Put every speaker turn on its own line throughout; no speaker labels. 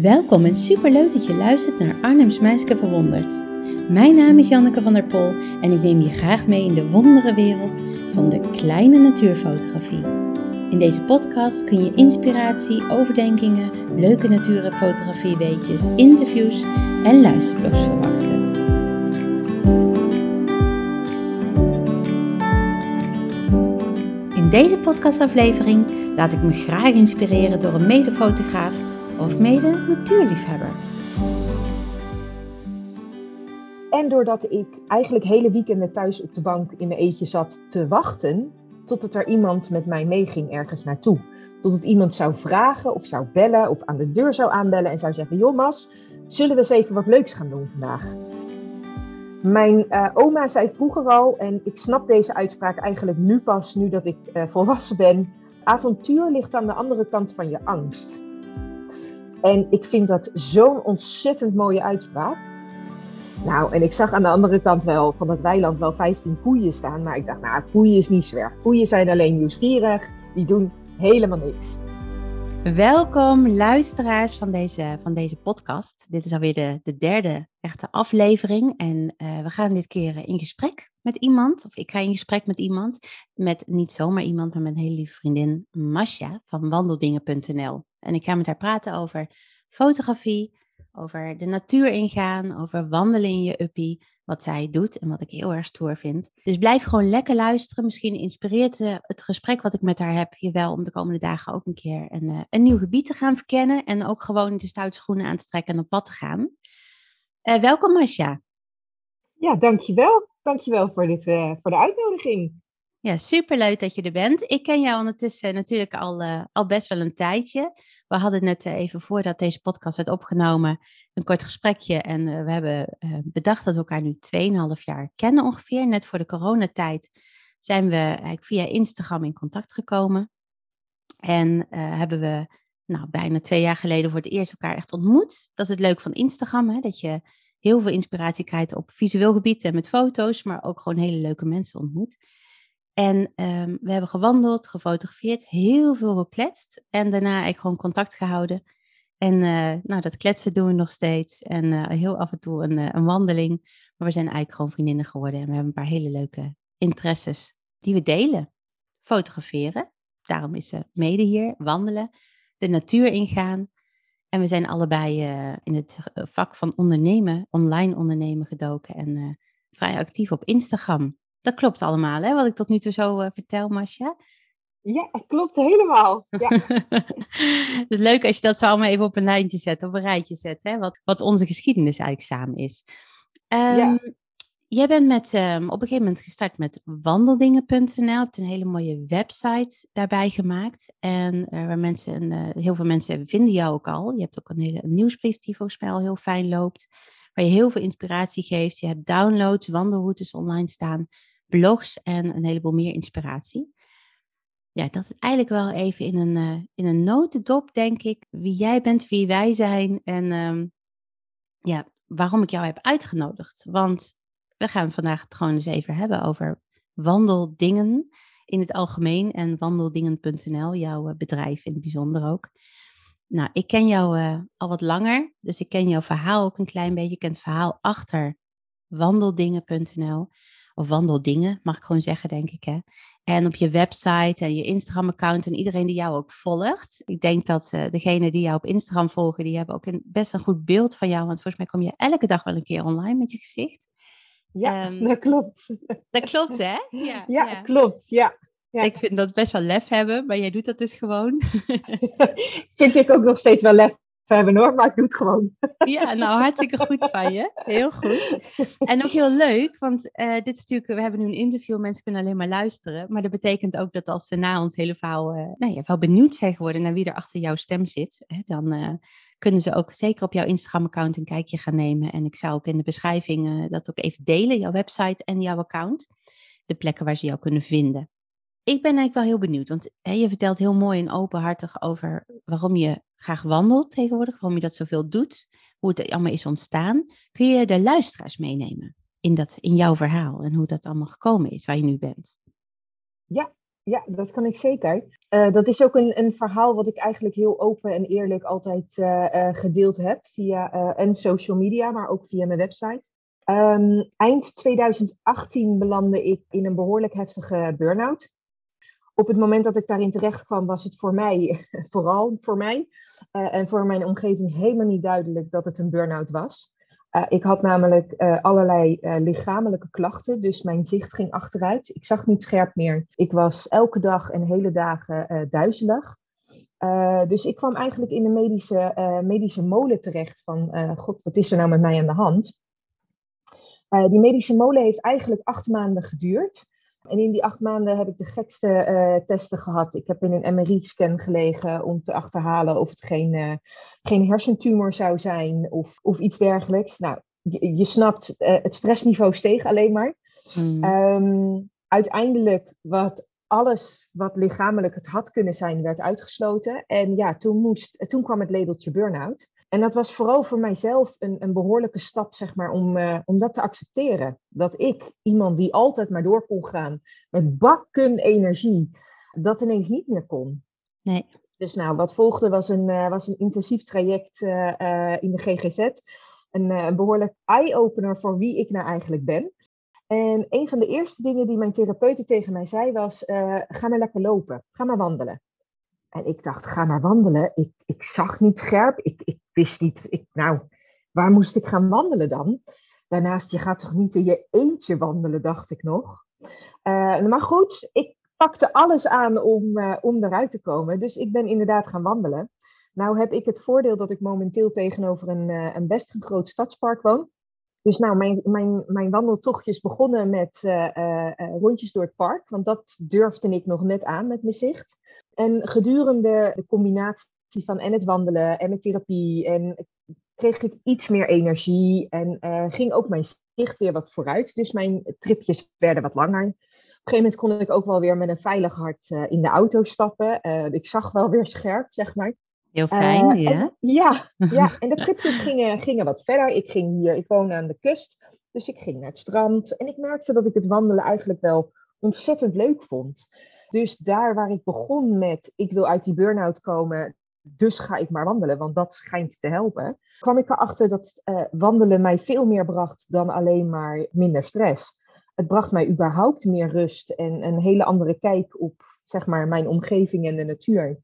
Welkom en superleuk dat je luistert naar Arnhems Meisje Verwonderd. Mijn naam is Janneke van der Pol en ik neem je graag mee in de wondere wereld van de kleine natuurfotografie. In deze podcast kun je inspiratie, overdenkingen, leuke natuurfotografie-weetjes, interviews en luisterblogs verwachten. In deze podcastaflevering laat ik me graag inspireren door een medefotograaf of mede natuurliefhebber.
En doordat ik eigenlijk hele weekenden thuis op de bank in mijn eentje zat te wachten, totdat er iemand met mij meeging ergens naartoe. Totdat iemand zou vragen of zou bellen of aan de deur zou aanbellen en zou zeggen: Joh, Mas, zullen we eens even wat leuks gaan doen vandaag? Mijn uh, oma zei vroeger al, en ik snap deze uitspraak eigenlijk nu pas, nu dat ik uh, volwassen ben: avontuur ligt aan de andere kant van je angst. En ik vind dat zo'n ontzettend mooie uitspraak. Nou, en ik zag aan de andere kant wel van het weiland wel 15 koeien staan. Maar ik dacht, nou, koeien is niet zwerg. Koeien zijn alleen nieuwsgierig. Die doen helemaal niks.
Welkom luisteraars van deze, van deze podcast. Dit is alweer de, de derde echte aflevering. En uh, we gaan dit keer in gesprek met iemand. Of ik ga in gesprek met iemand. Met niet zomaar iemand, maar met een hele lieve vriendin, Masha van wandeldingen.nl. En ik ga met haar praten over fotografie, over de natuur ingaan, over wandelen in je uppie, wat zij doet en wat ik heel erg stoer vind. Dus blijf gewoon lekker luisteren. Misschien inspireert het gesprek wat ik met haar heb je wel om de komende dagen ook een keer een, uh, een nieuw gebied te gaan verkennen en ook gewoon de stoute schoenen aan te trekken en op pad te gaan. Uh, welkom Masha.
Ja, dankjewel. Dankjewel voor, dit, uh, voor de uitnodiging.
Ja, superleuk dat je er bent. Ik ken jou ondertussen natuurlijk al, uh, al best wel een tijdje. We hadden net uh, even voordat deze podcast werd opgenomen een kort gesprekje. En uh, we hebben bedacht dat we elkaar nu 2,5 jaar kennen ongeveer. Net voor de coronatijd zijn we eigenlijk via Instagram in contact gekomen. En hebben we nou, bijna twee jaar geleden voor het eerst elkaar echt ontmoet. Dat is het leuke van Instagram, hè? dat je heel veel inspiratie krijgt op visueel gebied en met foto's, maar ook gewoon hele leuke mensen ontmoet. En um, we hebben gewandeld, gefotografeerd, heel veel gekletst. En daarna eigenlijk gewoon contact gehouden. En uh, nou, dat kletsen doen we nog steeds. En uh, heel af en toe een, uh, een, wandeling. Maar we zijn eigenlijk gewoon vriendinnen geworden. En we hebben een paar hele leuke interesses die we delen. Fotograferen. Daarom is ze mede hier. Wandelen. De natuur ingaan. En we zijn allebei in het vak van ondernemen, online ondernemen gedoken. En vrij actief op Instagram. Dat klopt allemaal, hè? Wat ik tot nu toe zo uh, vertel, Masja.
Ja, het klopt helemaal. Ja.
het is leuk als je dat zo allemaal even op een lijntje zet, op een rijtje zet, hè? Wat, wat onze geschiedenis eigenlijk samen is. Um, ja. Jij bent met, um, op een gegeven moment gestart met wandeldingen.nl. Je hebt een hele mooie website daarbij gemaakt. En uh, waar mensen, uh, heel veel mensen vinden jou ook al. Je hebt ook een hele een nieuwsbrief die volgens mij al heel fijn loopt. Waar je heel veel inspiratie geeft. Je hebt downloads, wandelroutes online staan blogs en een heleboel meer inspiratie. Ja, dat is eigenlijk wel even in een, uh, in een notendop, denk ik, wie jij bent, wie wij zijn en um, ja, waarom ik jou heb uitgenodigd. Want we gaan vandaag het gewoon eens even hebben over wandeldingen in het algemeen en wandeldingen.nl, jouw uh, bedrijf in het bijzonder ook. Nou, ik ken jou uh, al wat langer, dus ik ken jouw verhaal ook een klein beetje. Ik ken het verhaal achter wandeldingen.nl of wandeldingen, mag ik gewoon zeggen, denk ik. Hè? En op je website en je Instagram-account en iedereen die jou ook volgt. Ik denk dat uh, degenen die jou op Instagram volgen, die hebben ook een, best een goed beeld van jou. Want volgens mij kom je elke dag wel een keer online met je gezicht.
Ja, um, dat klopt.
Dat klopt, hè?
Ja, ja, ja. klopt. Ja.
Ja. Ik vind dat best wel lef hebben, maar jij doet dat dus gewoon.
vind ik ook nog steeds wel lef hebben hoor, maar ik doe het gewoon.
Ja, nou hartstikke goed van je. Heel goed. En ook heel leuk, want uh, dit is natuurlijk, we hebben nu een interview, mensen kunnen alleen maar luisteren. Maar dat betekent ook dat als ze na ons hele verhaal uh, nou ja, wel benieuwd zijn geworden naar wie er achter jouw stem zit, hè, dan uh, kunnen ze ook zeker op jouw Instagram-account een kijkje gaan nemen. En ik zou ook in de beschrijving dat ook even delen, jouw website en jouw account. De plekken waar ze jou kunnen vinden. Ik ben eigenlijk wel heel benieuwd, want hè, je vertelt heel mooi en openhartig over waarom je graag wandelt tegenwoordig, waarom je dat zoveel doet, hoe het allemaal is ontstaan. Kun je de luisteraars meenemen in, dat, in jouw verhaal en hoe dat allemaal gekomen is waar je nu bent?
Ja, ja, dat kan ik zeker. Uh, dat is ook een, een verhaal wat ik eigenlijk heel open en eerlijk altijd uh, uh, gedeeld heb via en social media, maar ook via mijn website. Um, eind 2018 belandde ik in een behoorlijk heftige burn-out. Op het moment dat ik daarin terecht kwam, was het voor mij, vooral voor mij en voor mijn omgeving, helemaal niet duidelijk dat het een burn-out was. Uh, ik had namelijk uh, allerlei lichamelijke klachten, dus mijn zicht ging achteruit. Ik zag niet scherp meer. Ik was elke dag en hele dagen duizelig. dus ik kwam eigenlijk in de medische, medische molen terecht van, god, wat is er nou met mij aan de hand? die medische molen heeft eigenlijk acht maanden geduurd. En in die acht maanden heb ik de gekste uh, testen gehad. Ik heb in een MRI-scan gelegen om te achterhalen of het geen, uh, geen hersentumor zou zijn of, of iets dergelijks. Nou, je, je snapt, uh, het stressniveau steeg alleen maar. Mm. Um, uiteindelijk, wat alles wat lichamelijk het had kunnen zijn, werd uitgesloten. En ja, toen, moest, toen kwam het labeltje burn-out. En dat was vooral voor mijzelf een, een behoorlijke stap, zeg maar, om, uh, om dat te accepteren. Dat ik, iemand die altijd maar door kon gaan met bakken energie, dat ineens niet meer kon.
Nee.
Dus nou, wat volgde was een, uh, was een intensief traject uh, in de GGZ. Een, een behoorlijk eye-opener voor wie ik nou eigenlijk ben. En een van de eerste dingen die mijn therapeute tegen mij zei was: ga maar lekker lopen, ga maar wandelen. En ik dacht, ga maar wandelen. Ik, ik zag niet scherp. Ik, ik wist niet, ik, nou, waar moest ik gaan wandelen dan? Daarnaast, je gaat toch niet in je eentje wandelen, dacht ik nog. Uh, maar goed, ik pakte alles aan om, uh, om eruit te komen. Dus ik ben inderdaad gaan wandelen. Nou heb ik het voordeel dat ik momenteel tegenover een, uh, een best een groot stadspark woon. Dus nou, mijn, mijn, mijn wandeltochtjes begonnen met rondjes door het park. Want dat durfde ik nog net aan met mijn zicht. En gedurende de combinatie van en het wandelen en mijn therapie en kreeg ik iets meer energie en ging ook mijn zicht weer wat vooruit. Dus mijn tripjes werden wat langer. Op een gegeven moment kon ik ook wel weer met een veilig hart in de auto stappen. Ik zag wel weer scherp, zeg maar.
Heel fijn, ja.
En, ja. Ja, en de tripjes gingen, gingen wat verder. Ik ging hier, ik woon aan de kust, dus ik ging naar het strand. En ik merkte dat ik het wandelen eigenlijk wel ontzettend leuk vond. Dus daar waar ik begon met, ik wil uit die burn-out komen, dus ga ik maar wandelen, want dat schijnt te helpen, kwam ik erachter dat uh, wandelen mij veel meer bracht dan alleen maar minder stress. Het bracht mij überhaupt meer rust en een hele andere kijk op zeg maar, mijn omgeving en de natuur.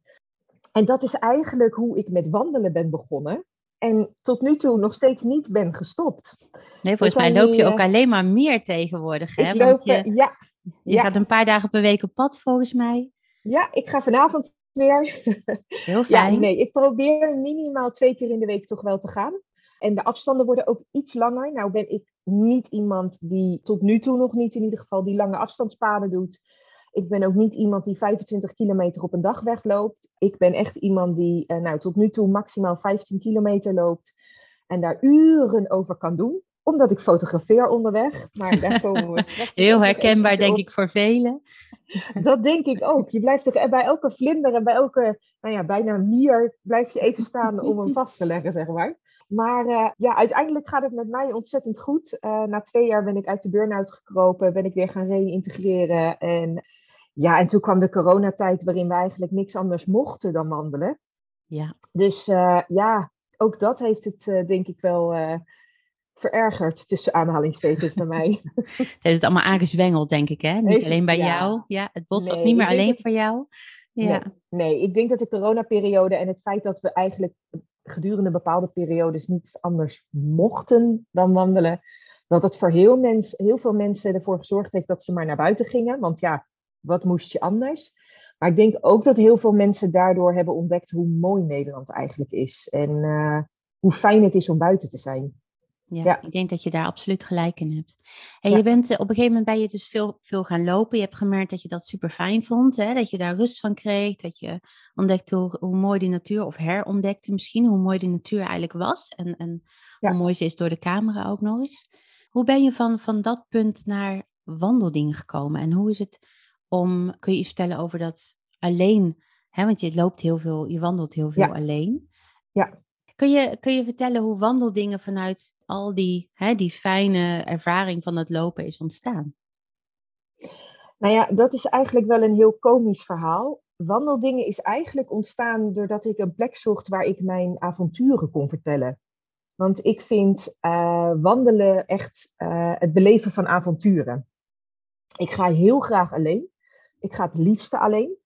En dat is eigenlijk hoe ik met wandelen ben begonnen. En tot nu toe nog steeds niet ben gestopt.
Nee, volgens mij loop je ook eh, alleen maar meer tegenwoordig. Hè?
Ik loop, Want je,
ja, je gaat een paar dagen per week op pad, volgens mij.
Ja, ik ga vanavond weer.
Heel fijn.
Ja, nee, ik probeer minimaal twee keer in de week toch wel te gaan. En de afstanden worden ook iets langer. Nou ben ik niet iemand die, tot nu toe nog niet in ieder geval, die lange afstandspaden doet. Ik ben ook niet iemand die 25 kilometer op een dag wegloopt. Ik ben echt iemand die eh, nou, tot nu toe maximaal 15 kilometer loopt. En daar uren over kan doen omdat ik fotografeer onderweg. Maar daar komen we straks.
Heel herkenbaar, denk ik, voor velen.
Dat denk ik ook. Je blijft toch bij elke vlinder en bij elke, nou ja, bijna mier, blijf je even staan om hem vast te leggen, zeg maar. Maar uh, ja, uiteindelijk gaat het met mij ontzettend goed. Uh, na twee jaar ben ik uit de burn-out gekropen, ben ik weer gaan reïntegreren. En ja, en toen kwam de coronatijd waarin we eigenlijk niks anders mochten dan wandelen.
Ja.
Dus uh, ja, ook dat heeft het denk ik wel verergerd, tussen aanhalingstekens bij mij.
Het is het allemaal aangezwengeld, denk ik, hè? Niet alleen bij jou. Ja, het bos was niet meer alleen voor jou. Ja.
Nee, nee, ik denk dat de coronaperiode en het feit dat we eigenlijk gedurende bepaalde periodes niet anders mochten dan wandelen, dat het voor heel, mens, heel veel mensen ervoor gezorgd heeft dat ze maar naar buiten gingen. Want ja, wat moest je anders? Maar ik denk ook dat heel veel mensen daardoor hebben ontdekt hoe mooi Nederland eigenlijk is. En uh, hoe fijn het is om buiten te zijn.
Ja, ik denk dat je daar absoluut gelijk in hebt. En je bent, eh, op een gegeven moment ben je dus veel, veel gaan lopen. Je hebt gemerkt dat je dat super fijn vond. Hè? Dat je daar rust van kreeg. Dat je ontdekte hoe, hoe mooi die natuur, of herontdekte misschien, hoe mooi die natuur eigenlijk was. En, en hoe mooi ze is door de camera ook nog eens. Hoe ben je van, van dat punt naar wandeldingen gekomen? En hoe is het om, kun je iets vertellen over dat alleen? Hè? Want je loopt heel veel, je wandelt heel veel alleen.
Ja.
Kun je, kun je vertellen hoe wandeldingen vanuit al die, hè, die fijne ervaring van het lopen is ontstaan?
Nou ja, dat is eigenlijk wel een heel komisch verhaal. Wandeldingen is eigenlijk ontstaan doordat ik een plek zocht waar ik mijn avonturen kon vertellen. Want ik vind uh, wandelen echt uh, het beleven van avonturen. Ik ga heel graag alleen. Ik ga het liefste alleen.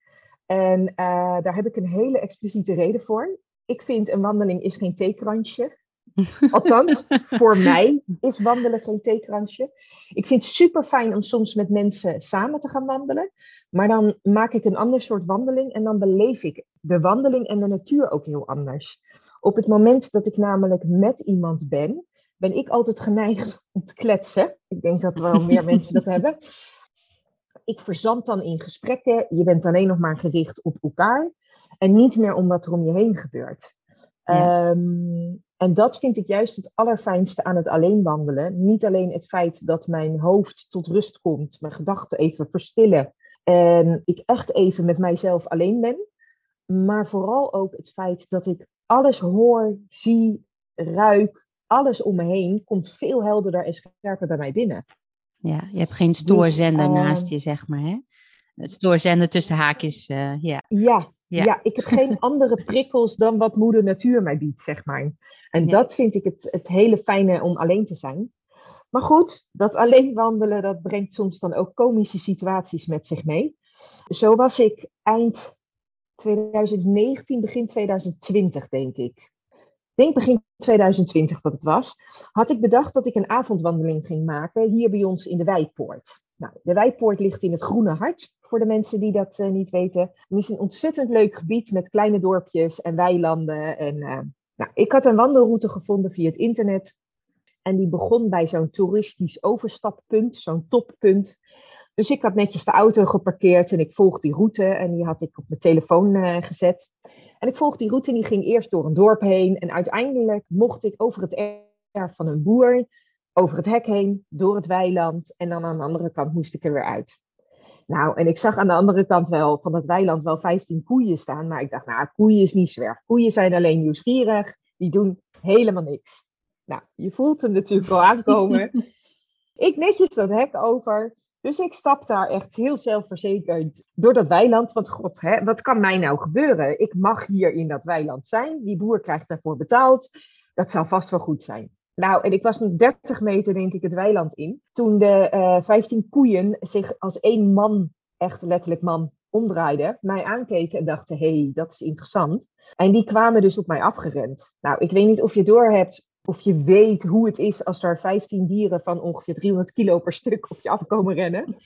En uh, daar heb ik een hele expliciete reden voor. Ik vind een wandeling is geen theekransje. Althans, voor mij is wandelen geen theekransje. Ik vind het super fijn om soms met mensen samen te gaan wandelen. Maar dan maak ik een ander soort wandeling en dan beleef ik de wandeling en de natuur ook heel anders. Op het moment dat ik namelijk met iemand ben, ben ik altijd geneigd om te kletsen. Ik denk dat wel meer mensen dat hebben. Ik verzand dan in gesprekken. Je bent alleen nog maar gericht op elkaar en niet meer om wat er om je heen gebeurt. Ja. Um, en dat vind ik juist het allerfijnste aan het alleen wandelen. Niet alleen het feit dat mijn hoofd tot rust komt, mijn gedachten even verstillen en ik echt even met mijzelf alleen ben. Maar vooral ook het feit dat ik alles hoor, zie, ruik, alles om me heen komt veel helderder en scherper bij mij binnen.
Ja, je hebt geen stoorzender dus, naast je, zeg maar. Hè? Het stoorzender tussen haakjes, uh, ja.
Ja, ja. ik heb geen andere prikkels dan wat moeder natuur mij biedt, zeg maar. En dat vind ik het, het hele fijne om alleen te zijn. Maar goed, dat alleen wandelen, dat brengt soms dan ook komische situaties met zich mee. Zo was ik eind 2019, begin 2020, denk ik. Denk begin 2020 dat het was. Had ik bedacht dat ik een avondwandeling ging maken hier bij ons in de Wijpoort. Nou, de Wijpoort ligt in het Groene Hart, voor de mensen die dat uh, niet weten. Het is een ontzettend leuk gebied met kleine dorpjes en weilanden. En, uh, nou, ik had een wandelroute gevonden via het internet. En die begon bij zo'n toeristisch overstappunt, zo'n toppunt. Dus ik had netjes de auto geparkeerd en ik volgde die route. En die had ik op mijn telefoon uh, gezet. En ik volgde die route en die ging eerst door een dorp heen. En uiteindelijk mocht ik over het erf van een boer over het hek heen, door het weiland en dan aan de andere kant moest ik er weer uit. Nou, en ik zag aan de andere kant wel van het weiland wel 15 koeien staan, maar ik dacht, nou, koeien is niet zwerg. Koeien zijn alleen nieuwsgierig, die doen helemaal niks. Nou, je voelt hem natuurlijk al aankomen. ik netjes dat hek over, dus ik stap daar echt heel zelfverzekerd door dat weiland. Want god, hè, wat kan mij nou gebeuren? Ik mag hier in dat weiland zijn, die boer krijgt daarvoor betaald. Dat zal vast wel goed zijn. Nou, en ik was nu 30 meter, denk ik, het weiland in. Toen de uh, eh, 15 koeien zich als één man, echt letterlijk man, omdraaiden, mij aankeken en dachten: hé, hey, dat is interessant. En die kwamen dus op mij afgerend. Nou, ik weet niet of je door hebt of je weet hoe het is als er 15 dieren van ongeveer 300 kilo per stuk op je afkomen rennen.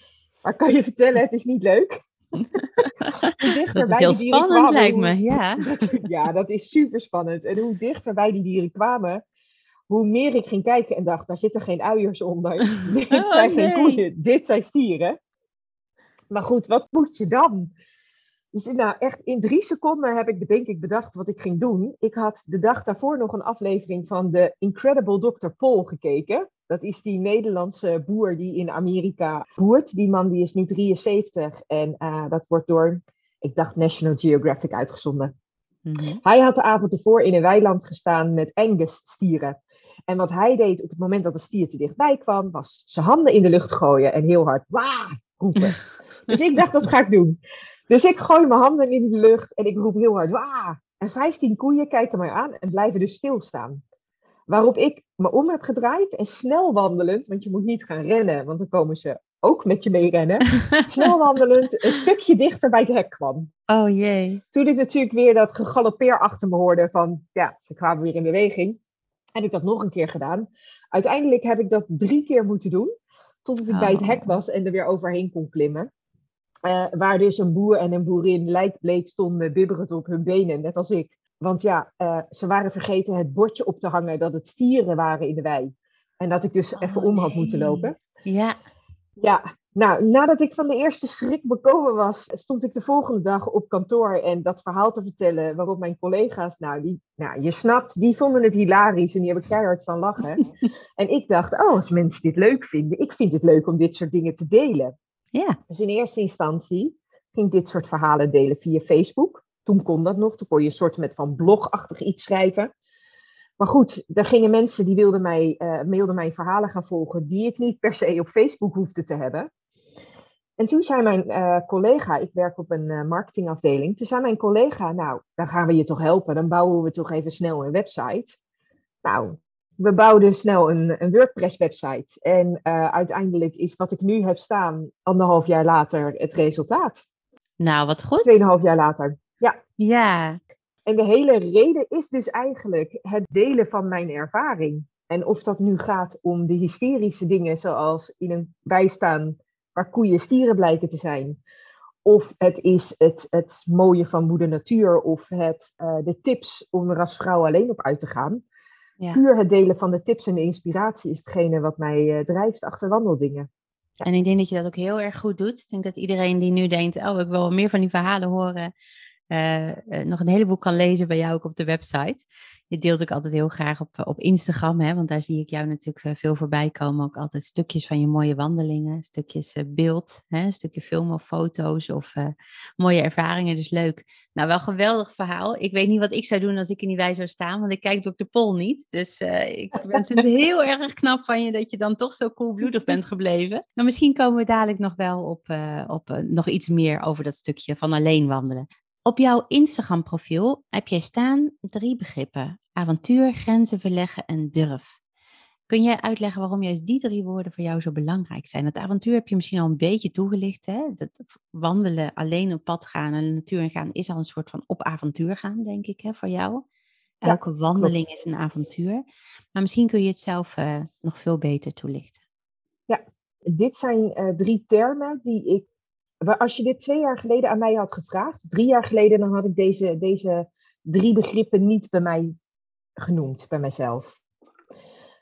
Maar kan je vertellen, het is niet leuk.
dat is heel spannend, kwamen, lijkt me. Ja.
Dat, ja, dat is super spannend. En hoe dichter bij die dieren kwamen, hoe meer ik ging kijken en dacht, daar zitten geen uiers onder. dit oh, zijn geen koeien, dit zijn stieren. Maar goed, wat moet je dan? Dus nou, echt in drie seconden heb ik denk ik bedacht wat ik ging doen. Ik had de dag daarvoor nog een aflevering van de Incredible Dr. Paul gekeken. Dat is die Nederlandse boer die in Amerika boert. Die man die is nu 73 en uh, dat wordt door, ik dacht, National Geographic uitgezonden. Mm Hij had de avond ervoor in een weiland gestaan met Angus stieren. En wat hij deed op het moment dat de stier te dichtbij kwam, was zijn handen in de lucht gooien en heel hard waa roepen. dus ik dacht, dat ga ik doen. Dus ik gooi mijn handen in de lucht en ik roep heel hard waa. En 15 koeien kijken mij aan en blijven dus stilstaan. Waarop ik me om heb gedraaid en snel wandelend, want je moet niet gaan rennen, want dan komen ze ook met je mee rennen. snel wandelend een stukje dichter bij het hek kwam.
Oh jee.
Toen ik natuurlijk weer dat gegalopeer achter me hoorde van, ja, ze kwamen weer in beweging heb ik dat nog een keer gedaan. Uiteindelijk heb ik dat drie keer moeten doen, totdat ik bij het hek oh. was en er weer overheen kon klimmen. Uh, waar dus een boer en een boerin lijkbleek stonden bibberend op hun benen, net als ik. Want ja, uh, ze waren vergeten het bordje op te hangen dat het stieren waren in de wei. En dat ik dus oh, even om had moeten lopen.
Ja.
Ja, nou, nadat ik van de eerste schrik bekomen was, stond ik de volgende dag op kantoor en dat verhaal te vertellen. Waarop mijn collega's, nou, die, nou je snapt, die vonden het hilarisch en die hebben keihard van lachen. en ik dacht, oh, als mensen dit leuk vinden, ik vind het leuk om dit soort dingen te delen.
Ja.
Dus in eerste instantie ging dit soort verhalen delen via Facebook. Toen kon dat nog, toen kon je een soort met van blogachtig iets schrijven. Maar goed, er gingen mensen die wilden mij, uh, mailden mij verhalen gaan volgen die ik niet per se op Facebook hoefde te hebben. En toen zei mijn eh, collega, ik werk op een uh, marketingafdeling, toen zei mijn collega, nou, dan gaan we je toch helpen, dan bouwen we toch even snel een website. Nou, we bouwden snel een, een WordPress-website. En uh, uiteindelijk is wat ik nu heb staan, anderhalf jaar later, het resultaat.
Nou, wat goed.
Tweeënhalf jaar later, ja.
Ja.
En de hele reden is dus eigenlijk het delen van mijn ervaring. En of dat nu gaat om de hysterische dingen, zoals in een bijstaan waar koeien stieren blijken te zijn. Of het is het, het mooie van moeder natuur, of het, uh, de tips om er als vrouw alleen op uit te gaan. Ja. Puur het delen van de tips en de inspiratie is hetgene wat mij uh, drijft achter wandeldingen.
En ik denk dat je dat ook heel erg goed doet. Ik denk dat iedereen die nu denkt, oh, ik wil meer van die verhalen horen, uh, nog een heleboel kan lezen bij jou ook op de website. Je deelt ook altijd heel graag op, op Instagram, hè, want daar zie ik jou natuurlijk eh, veel voorbij komen. Ook altijd stukjes van je mooie wandelingen, stukjes uh, beeld, hè, een stukje film of foto's of uh, mooie ervaringen. Dus leuk. Nou, wel geweldig verhaal. Ik weet niet wat ik zou doen als ik in die wij zou staan, want ik kijk ook de pol niet. Dus ik vind het heel erg knap van je dat je dan toch zo koelbloedig bent gebleven. Maar misschien komen we dadelijk nog wel op, op nog iets meer over dat stukje van alleen wandelen. Op jouw Instagram-profiel heb jij staan drie begrippen: avontuur, grenzen verleggen en durf. Kun jij uitleggen waarom juist die drie woorden voor jou zo belangrijk zijn? Het avontuur heb je misschien al een beetje toegelicht. Hè? Dat wandelen, alleen op pad gaan en de natuur in gaan is al een soort van op avontuur gaan, denk ik, hè, voor jou. Elke wandeling is een avontuur. Maar misschien kun je het zelf uh, nog veel beter toelichten.
Ja, dit zijn uh, drie termen die ik als je dit twee jaar geleden aan mij had gevraagd, drie jaar geleden, dan had ik deze, deze drie begrippen niet bij mij genoemd, bij mijzelf.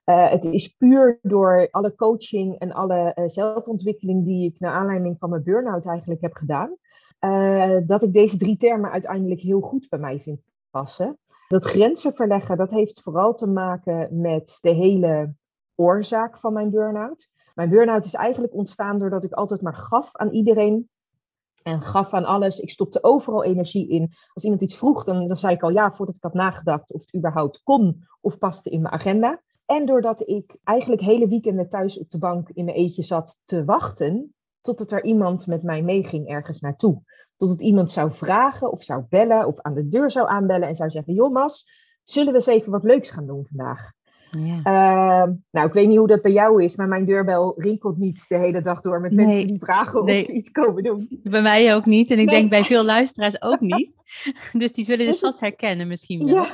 Uh, het is puur door alle coaching en alle uh, zelfontwikkeling die ik naar aanleiding van mijn burn-out eigenlijk heb gedaan, uh, dat ik deze drie termen uiteindelijk heel goed bij mij vind passen. Dat grenzen verleggen, dat heeft vooral te maken met de hele oorzaak van mijn burn-out. Mijn burn-out is eigenlijk ontstaan doordat ik altijd maar gaf aan iedereen. En gaf aan alles. Ik stopte overal energie in. Als iemand iets vroeg, dan, zei ik al ja, voordat ik had nagedacht of het überhaupt kon of paste in mijn agenda. En doordat ik eigenlijk hele weekenden thuis op de bank in mijn eentje zat te wachten, totdat er iemand met mij meeging ergens naartoe. Tot het iemand zou vragen of zou bellen of aan de deur zou aanbellen en zou zeggen: Joh, Mas, zullen we eens even wat leuks gaan doen vandaag? Ja. Uh, nou, ik weet niet hoe dat bij jou is, maar mijn deurbel rinkelt niet de hele dag door met nee, mensen die vragen of ze iets komen doen.
Bij mij ook niet. En ik denk bij veel luisteraars ook niet. dus die zullen dus vast herkennen misschien wel.
Ja.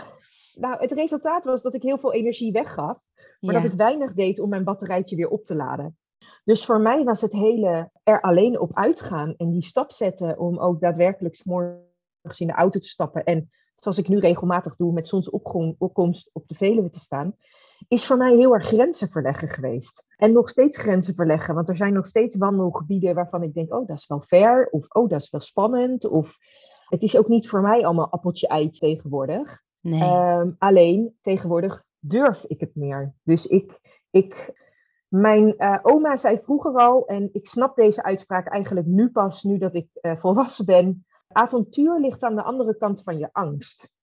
Nou, het resultaat was dat ik heel veel energie weggaf, maar dat ik weinig deed om mijn batterijtje weer op te laden. Dus voor mij was het hele er alleen op uitgaan en die stap zetten om ook daadwerkelijk s'morgens in de auto te stappen en zoals ik nu regelmatig doe, met zonsopkomst op de Veluwe te staan, is voor mij heel erg grenzen verleggen geweest. En nog steeds grenzen verleggen, want er zijn nog steeds wandelgebieden waarvan ik denk, oh, dat is wel ver, of oh, dat is wel spannend, of het is ook niet voor mij allemaal appeltje-eitje tegenwoordig. Nee. Um, alleen tegenwoordig durf ik het meer. Dus ik, ik mijn uh, oma zei vroeger al, en ik snap deze uitspraak eigenlijk nu pas, nu dat ik uh, volwassen ben, avontuur ligt aan de andere kant van je angst.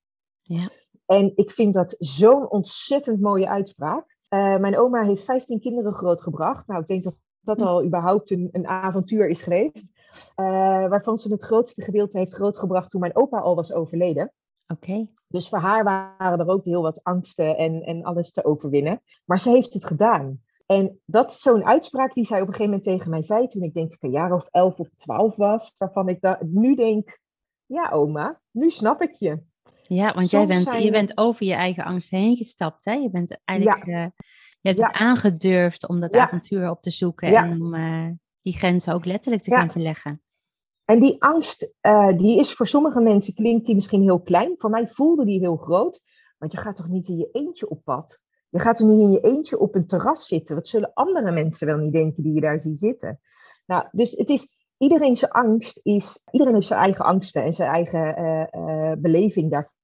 Ja. En ik vind dat zo'n ontzettend mooie uitspraak. Uh, mijn oma heeft 15 kinderen grootgebracht. Nou, ik denk dat dat al überhaupt een, een avontuur is geweest. Uh, waarvan ze het grootste gedeelte heeft grootgebracht toen mijn opa al was overleden.
Oké.
Dus voor haar waren er ook heel wat angsten en, en alles te overwinnen. Maar ze heeft het gedaan. En dat is zo'n uitspraak die zij op een gegeven moment tegen mij zei toen ik denk ik een jaar of elf of twaalf was. Waarvan ik nu denk, ja oma, nu snap ik je.
Ja, want jij bent, je bent over je eigen angst heen gestapt. Hè? Je bent eigenlijk, ja. uh, je hebt het aangedurfd om dat avontuur op te zoeken en om uh, die grenzen ook letterlijk te gaan verleggen.
En die angst, uh, die is voor sommige mensen, klinkt die misschien heel klein. Voor mij voelde die heel groot. Want je gaat toch niet in je eentje op pad? Je gaat toch niet in je eentje op een terras zitten? Wat zullen andere mensen wel niet denken die je daar ziet zitten? Nou, dus het is, iedereen zijn angst is, iedereen heeft zijn eigen angsten en zijn eigen uh, uh, beleving daarvan.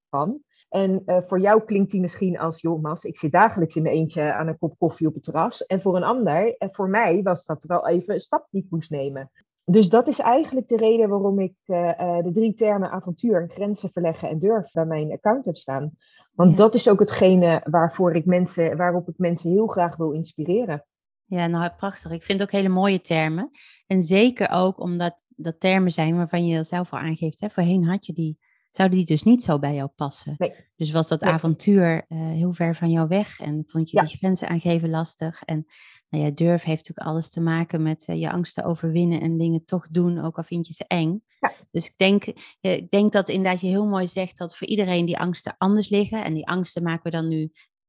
En uh, voor jou klinkt die misschien als, joh Mas, ik zit dagelijks in mijn eentje aan een kop koffie op het terras. En voor een ander, en voor mij was dat wel even een stap die ik moest nemen. Dus dat is eigenlijk de reden waarom ik de drie termen avontuur, grenzen verleggen en durf bij mijn account heb staan. Want dat is ook hetgene waarvoor ik mensen, waarop ik mensen heel graag wil inspireren.
Ja, nou prachtig. Ik vind ook hele mooie termen. En zeker ook omdat dat termen zijn waarvan je zelf al aangeeft. Hè? Voorheen had je die, zouden die dus niet zo bij jou passen.
Nee.
Dus was dat
Nee.
avontuur eh, heel ver van jou weg en vond je
Ja.
die grenzen aangeven lastig. En nou ja, durf heeft natuurlijk alles te maken met eh, je angsten overwinnen en dingen toch doen, ook al vind je ze eng.
Ja.
Dus ik denk, ik denk dat inderdaad je heel mooi zegt dat voor iedereen die angsten anders liggen. En die angsten maken we dan nu,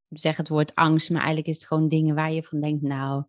ik zeg het woord angst, maar eigenlijk is het gewoon dingen waar je van denkt, nou,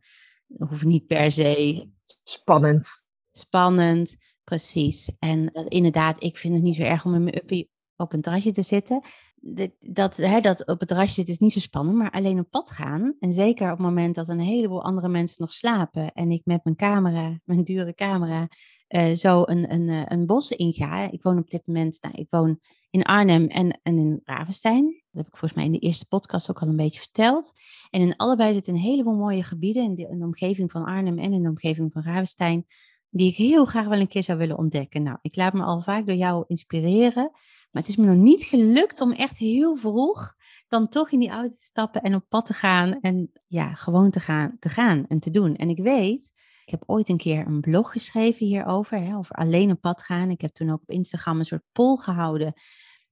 dat hoeft niet per se
Spannend.
spannend, precies. En dat, inderdaad, ik vind het niet zo erg om in mijn uppie op een terrasje te zitten. Dat, dat, hè, dat op het terrasje zitten is niet zo spannend, maar alleen op pad gaan. En zeker op het moment dat een heleboel andere mensen nog slapen en ik met mijn camera, mijn dure camera, eh, zo een, een, eh, een bos inga. Ik woon op dit moment, nou, ik woon in Arnhem en, in Ravenstein. Dat heb ik volgens mij in de eerste podcast ook al een beetje verteld. En in allebei zitten een heleboel mooie gebieden in de, in de omgeving van Arnhem en in de omgeving van Ravenstein die ik heel graag wel een keer zou willen ontdekken. Nou, ik laat me al vaak door jou inspireren, maar het is me nog niet gelukt om echt heel vroeg dan toch in die auto te stappen en op pad te gaan en ja, gewoon te gaan, te gaan en te doen. En ik weet, ik heb ooit een keer een blog geschreven hierover, hè, over alleen op pad gaan. Ik heb toen ook op Instagram een soort poll gehouden.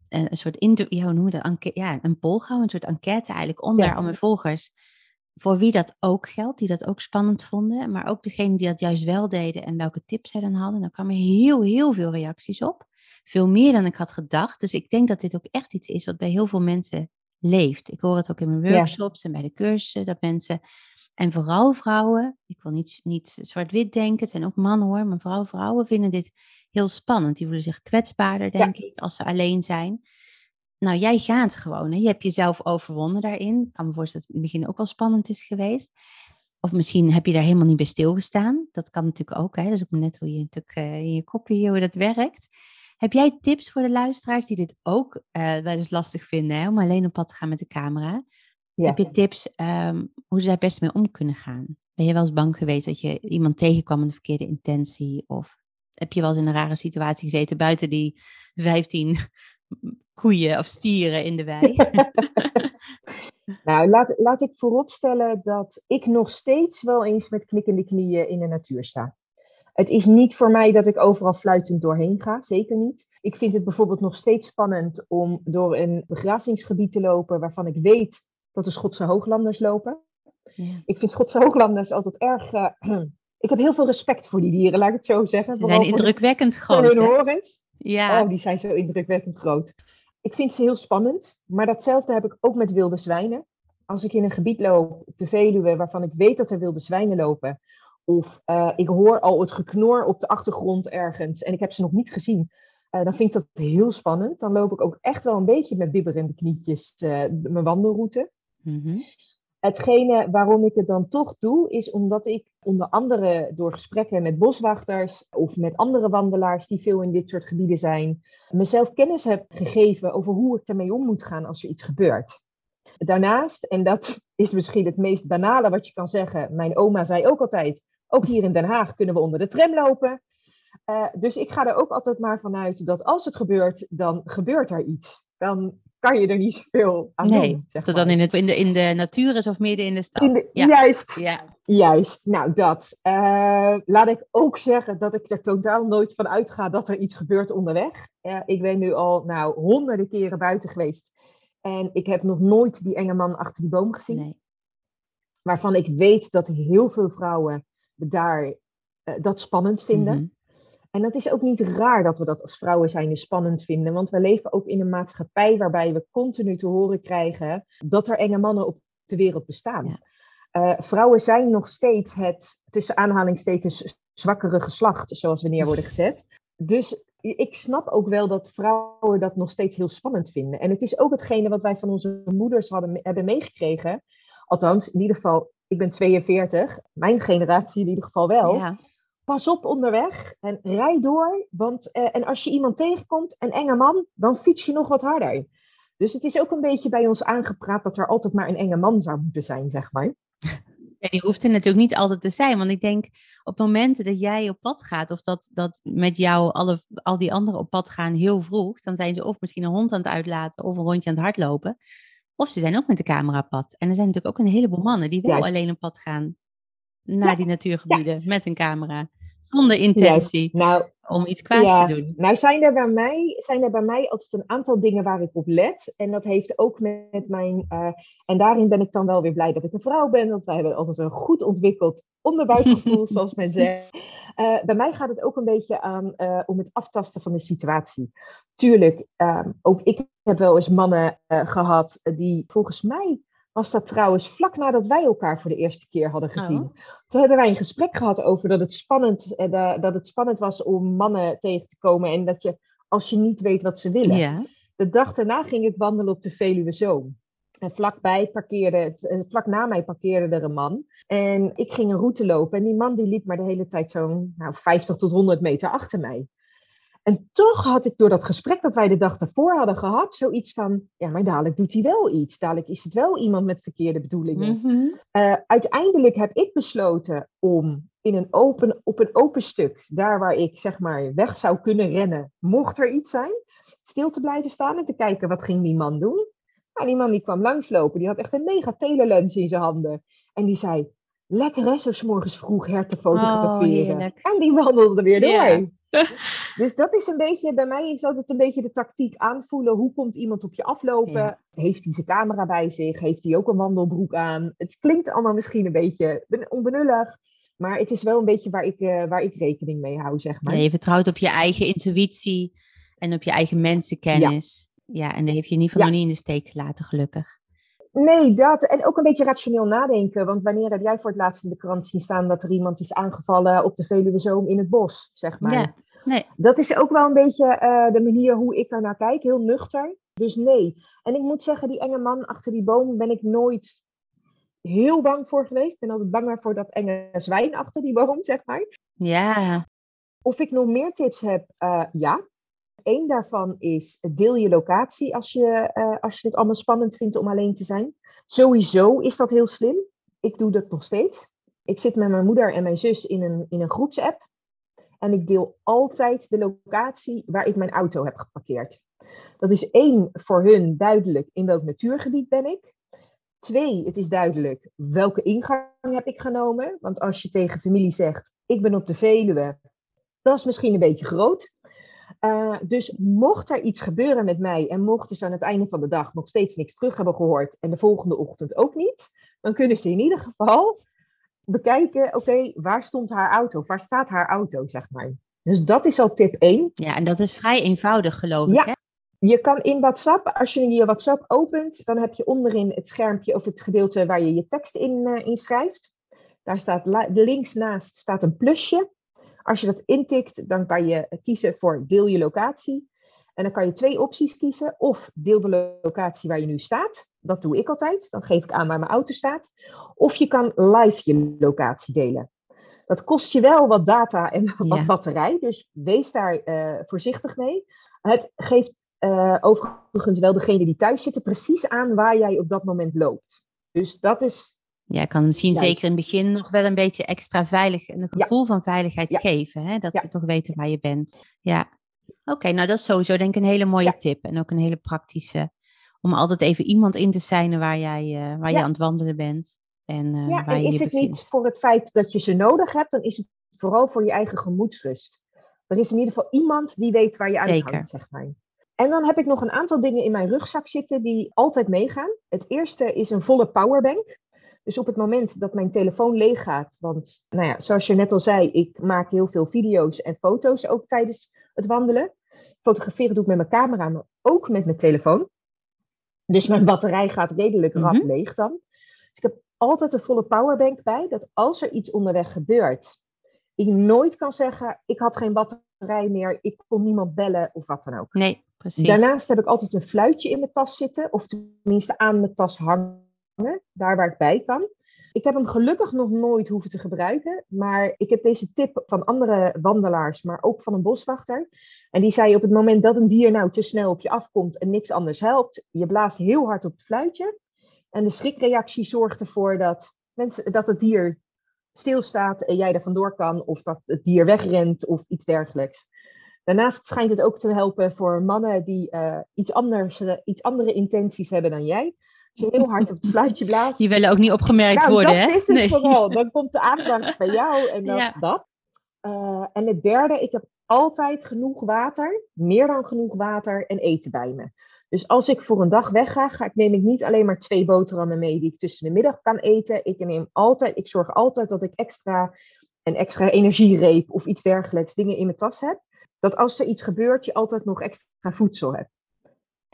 eh, Een soort, ja, hoe noemen dat? Ja, een poll gehouden, een soort enquête eigenlijk onder
Ja.
al mijn volgers voor wie dat ook geldt, die dat ook spannend vonden, maar ook degene die dat juist wel deden en welke tips zij dan hadden. Daar kwamen heel, heel veel reacties op. Veel meer dan ik had gedacht. Dus ik denk dat dit ook echt iets is wat bij heel veel mensen leeft. Ik hoor het ook in mijn
Ja.
workshops en bij de cursussen, dat mensen, en vooral vrouwen, ik wil niet, niet zwart-wit denken, het zijn ook mannen hoor, maar vooral vrouwen vinden dit heel spannend. Die voelen zich kwetsbaarder,
Ja.
denk ik, als ze alleen zijn. Nou, jij gaat gewoon. Hè? Je hebt jezelf overwonnen daarin. Ik kan me voorstellen dat het in het begin ook wel spannend is geweest. Of misschien heb je daar helemaal niet bij stilgestaan. Dat kan natuurlijk ook. Hè? Dat is ook net hoe je natuurlijk eh, in je kopje hoe dat werkt. Heb jij tips voor de luisteraars die dit ook eh, wel eens lastig vinden, hè? om alleen op pad te gaan met de camera?
Ja.
Heb je tips ehm, hoe ze daar best mee om kunnen gaan? Ben je wel eens bang geweest dat je iemand tegenkwam met een verkeerde intentie? Of heb je wel eens in een rare situatie gezeten buiten die 15 koeien of stieren in de wei?
Nou, laat, laat ik vooropstellen dat ik nog steeds wel eens met knikkende knieën in de natuur sta. Het is niet voor mij dat ik overal fluitend doorheen ga, zeker niet. Ik vind het bijvoorbeeld nog steeds spannend om door een begrazingsgebied te lopen waarvan ik weet dat de Schotse hooglanders lopen.
ja.
Ik vind Schotse hooglanders altijd erg. eh, ik heb heel veel respect voor die dieren, laat ik het zo zeggen.
Ze zijn
voor
indrukwekkend
voor
groot.
hun
hè?
horens.
Ja,
Oh, die zijn zo indrukwekkend groot. Ik vind ze heel spannend, maar datzelfde heb ik ook met wilde zwijnen. Als ik in een gebied loop, op de Veluwe, waarvan ik weet dat er wilde zwijnen lopen, of eh, ik hoor al het geknor op de achtergrond ergens en ik heb ze nog niet gezien, eh, dan vind ik dat heel spannend. Dan loop ik ook echt wel een beetje met bibberende knietjes eh, mijn wandelroute.
Mhm.
Hetgene waarom ik het dan toch doe, is omdat ik onder andere door gesprekken met boswachters of met andere wandelaars die veel in dit soort gebieden zijn, mezelf kennis heb gegeven over hoe ik ermee om moet gaan als er iets gebeurt. Daarnaast, en dat is misschien het meest banale wat je kan zeggen, mijn oma zei ook altijd, ook hier in Den Haag kunnen we onder de tram lopen. Eh, dus ik ga er ook altijd maar vanuit dat als het gebeurt, dan gebeurt er iets. Dan kan je er niet zoveel aan
Nee,
doen. Zeg
dat
maar.
dan in, het, in, de, in de natuur is of midden in de stad.
In de-
Ja.
Juist,
Ja,
juist. Nou, dat. Eh, laat ik ook zeggen dat ik er totaal nooit van uitga dat er iets gebeurt onderweg. Eh, ik ben nu al nou, honderden keren buiten geweest. En ik heb nog nooit die enge man achter die boom gezien.
nee.
Waarvan ik weet dat heel veel vrouwen daar eh, dat spannend vinden.
Mhm.
En dat is ook niet raar dat we dat als vrouwen zijn spannend vinden. Want we leven ook in een maatschappij waarbij we continu te horen krijgen dat er enge mannen op de wereld bestaan.
Ja.
Eh, vrouwen zijn nog steeds het tussen aanhalingstekens zwakkere geslacht, zoals we neer worden gezet. Dus ik snap ook wel dat vrouwen dat nog steeds heel spannend vinden. En het is ook hetgene wat wij van onze moeders hadden, hebben meegekregen. Althans, in ieder geval, ik ben 42, mijn generatie in ieder geval wel
Ja.
Pas op onderweg en rij door. Want, eh, en als je iemand tegenkomt, een enge man, dan fiets je nog wat harder. Dus het is ook een beetje bij ons aangepraat dat er altijd maar een enge man zou moeten zijn, zeg maar.
Ja, die hoeft er natuurlijk niet altijd te zijn. Want ik denk op momenten dat jij op pad gaat, of dat, dat met jou alle, al die anderen op pad gaan heel vroeg, dan zijn ze of misschien een hond aan het uitlaten of een rondje aan het hardlopen. Of ze zijn ook met de camera op pad. En er zijn natuurlijk ook een heleboel mannen die wel
Juist.
alleen op pad gaan. naar die natuurgebieden met een camera. Zonder intentie nou, om iets kwaads te doen.
Nou zijn er, bij mij, zijn er bij mij altijd een aantal dingen waar ik op let. En dat heeft ook met mijn... Uh, en daarin ben ik dan wel weer blij dat ik een vrouw ben. Want wij hebben altijd een goed ontwikkeld onderbuikgevoel, zoals men zegt. Uh, bij mij gaat het ook een beetje aan uh, om het aftasten van de situatie. Tuurlijk, ehm, ook ik heb wel eens mannen gehad die volgens mij was dat trouwens vlak nadat wij elkaar voor de eerste keer hadden oh. gezien. Toen hebben wij een gesprek gehad over dat het, spannend, eh, dat het spannend was om mannen tegen te komen en dat je, als je niet weet wat ze willen. Ja. De dag daarna ging ik wandelen op de Veluwe Zoom. En vlakbij parkeerde, eh, vlak na mij parkeerde er een man. En ik ging een route lopen. En die man die liep maar de hele tijd zo'n nou, 50 tot 100 meter achter mij. En toch had ik door dat gesprek dat wij de dag daarvoor hadden gehad, zoiets van, ja, maar dadelijk doet hij wel iets. Dadelijk is het wel iemand met verkeerde bedoelingen. Mhm. Eh, uiteindelijk heb ik besloten om in een open, op een open stuk, daar waar ik zeg maar weg zou kunnen rennen, mocht er iets zijn, stil te blijven staan en te kijken wat ging die man doen. Nou, die man die kwam langslopen, die had echt een mega telelens in zijn handen. En die zei, lekker hè, zo morgens vroeg her te fotograferen. Oh, en die wandelde weer door. dus dat is een beetje, bij mij is het een beetje de tactiek aanvoelen. Hoe komt iemand op je aflopen? Heeft hij zijn camera bij zich? Heeft hij ook een wandelbroek aan? Het klinkt allemaal misschien een beetje onbenullig. Maar het is wel een beetje waar ik, uh, waar ik rekening mee hou, zeg maar.
Ja, je vertrouwt op je eigen intuïtie en op je eigen mensenkennis. Ja, ja en dan heeft je in ieder geval niet in de steek gelaten, gelukkig.
Nee, dat. En ook een beetje rationeel nadenken. Want wanneer heb jij voor het laatst in de krant zien staan dat er iemand is aangevallen op de Veluwe Zoom in het bos, zeg maar. Ja. Nee. Dat is ook wel een beetje uh, de manier hoe ik er naar kijk, heel nuchter. Dus nee. En ik moet zeggen, die enge man achter die boom ben ik nooit heel bang voor geweest. Ik ben altijd banger voor dat enge zwijn achter die boom, zeg maar.
Ja.
Of ik nog meer tips heb, uh, ja. Eén daarvan is deel je locatie als je, uh, als je het allemaal spannend vindt om alleen te zijn. Sowieso is dat heel slim. Ik doe dat nog steeds. Ik zit met mijn moeder en mijn zus in een, in een groepsapp. En ik deel altijd de locatie waar ik mijn auto heb geparkeerd. Dat is één, voor hun duidelijk in welk natuurgebied ben ik. Twee, het is duidelijk welke ingang heb ik genomen. Want als je tegen familie zegt, ik ben op de Veluwe, dat is misschien een beetje groot. Uh, dus mocht er iets gebeuren met mij en mochten ze aan het einde van de dag nog steeds niks terug hebben gehoord en de volgende ochtend ook niet, dan kunnen ze in ieder geval bekijken, oké, waar stond haar auto? Waar staat haar auto, zeg maar. Dus dat is al tip 1.
Ja, en dat is vrij eenvoudig, geloof ik. Hè?
Je kan in WhatsApp, als je je WhatsApp opent, dan heb je onderin het schermpje of het gedeelte waar je je tekst in uh, inschrijft. Daar staat links naast staat een plusje. Als je dat intikt, dan kan je kiezen voor deel je locatie. En dan kan je twee opties kiezen. Of deel de locatie waar je nu staat. Dat doe ik altijd. Dan geef ik aan waar mijn auto staat. Of je kan live je locatie delen. Dat kost je wel wat data en wat batterij. Dus wees daar uh, voorzichtig mee. Het geeft uh, overigens wel degene die thuis zitten precies aan waar jij op dat moment loopt. Dus dat is.
Ja, kan misschien zeker in het begin nog wel een beetje extra veilig, een gevoel van veiligheid geven. Hè? Dat ze toch weten waar je bent. Ja. Oké, nou dat is sowieso denk ik een hele mooie tip. En ook een hele praktische. Om altijd even iemand in te zijn waar jij uh, waar je aan het wandelen bent. En, uh,
ja,
waar
en is het niet voor het feit dat je ze nodig hebt, dan is het vooral voor je eigen gemoedsrust. Er is in ieder geval iemand die weet waar je aan hangt, zeg maar. En dan heb ik nog een aantal dingen in mijn rugzak zitten die altijd meegaan. Het eerste is een volle powerbank. Dus op het moment dat mijn telefoon leeg gaat, want nou ja, zoals je net al zei, ik maak heel veel video's en foto's ook tijdens het wandelen. Fotograferen doe ik met mijn camera, maar ook met mijn telefoon. Dus mijn batterij gaat redelijk rap mhm. leeg dan. Dus ik heb altijd een volle powerbank bij, dat als er iets onderweg gebeurt, ik nooit kan zeggen, ik had geen batterij meer, ik kon niemand bellen of wat dan ook.
Nee, precies.
Daarnaast heb ik altijd een fluitje in mijn tas zitten, of tenminste aan mijn tas hangen, daar waar ik bij kan. Ik heb hem gelukkig nog nooit hoeven te gebruiken, maar ik heb deze tip van andere wandelaars, maar ook van een boswachter. En die zei op het moment dat een dier nou te snel op je afkomt en niks anders helpt, je blaast heel hard op het fluitje. En de schrikreactie zorgt ervoor dat, mensen, dat het dier stilstaat en jij er vandoor kan, of dat het dier wegrent of iets dergelijks. Daarnaast schijnt het ook te helpen voor mannen die uh, iets, anders, uh, iets andere intenties hebben dan jij. Je heel hard op het fluitje blaast.
Die willen ook niet opgemerkt
nou,
worden,
dat
hè?
is het
Nee.
vooral. Dan komt de aandacht bij jou en dan
Ja.
dat. Eh, en het derde, ik heb altijd genoeg water, meer dan genoeg water en eten bij me. Dus als ik voor een dag wegga, ga ik, neem ik niet alleen maar twee boterhammen mee die ik tussen de middag kan eten. Ik, neem altijd, ik zorg altijd dat ik extra een extra energiereep of iets dergelijks dingen in mijn tas heb. Dat als er iets gebeurt, je altijd nog extra voedsel hebt.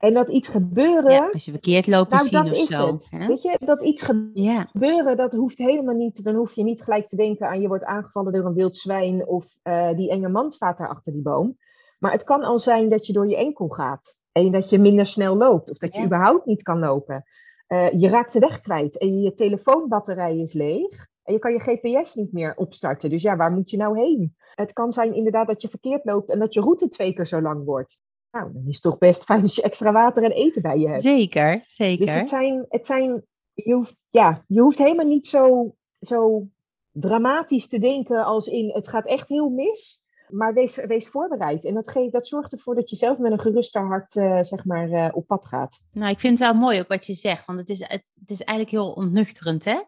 En dat iets gebeuren,
Ja, als je verkeerd loopt
nou dat
of
is
zo.
het.
hè?
Weet je, dat iets gebeuren dat hoeft helemaal niet. Dan hoef je niet gelijk te denken aan je wordt aangevallen door een wild zwijn of eh, die enge man staat daar achter die boom. Maar het kan al zijn dat je door je enkel gaat en dat je minder snel loopt of dat je
Ja.
überhaupt niet kan lopen. Eh, je raakt de weg kwijt en je telefoonbatterij is leeg en je kan je GPS niet meer opstarten. Dus ja, waar moet je nou heen? Het kan zijn inderdaad dat je verkeerd loopt en dat je route twee keer zo lang wordt. Nou, dan is het toch best fijn als je extra water en eten bij je hebt.
zeker, zeker.
Dus het zijn, het zijn je, hoeft, ja, je hoeft helemaal niet zo, zo dramatisch te denken als in het gaat echt heel mis. Maar wees, wees voorbereid. En dat, geeft, dat zorgt ervoor dat je zelf met een geruster hart eh, zeg maar, eh, op pad gaat.
Nou, ik vind het wel mooi ook wat je zegt, want het is, het, het is eigenlijk heel ontnuchterend, hè?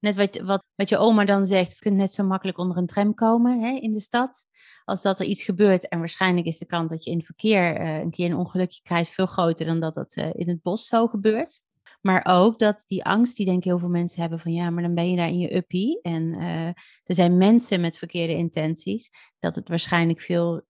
Net wat, wat, wat je oma dan zegt, je kunt net zo makkelijk onder een tram komen hè, in de stad. Als dat er iets gebeurt en waarschijnlijk is de kans dat je in het verkeer eh, een keer een ongelukje krijgt veel groter dan dat dat eh, in het bos zo gebeurt. Maar ook dat die angst die denk ik heel veel mensen hebben van ja, maar dan ben je daar in je uppie. En eh, er zijn mensen met verkeerde intenties. Dat het waarschijnlijk veel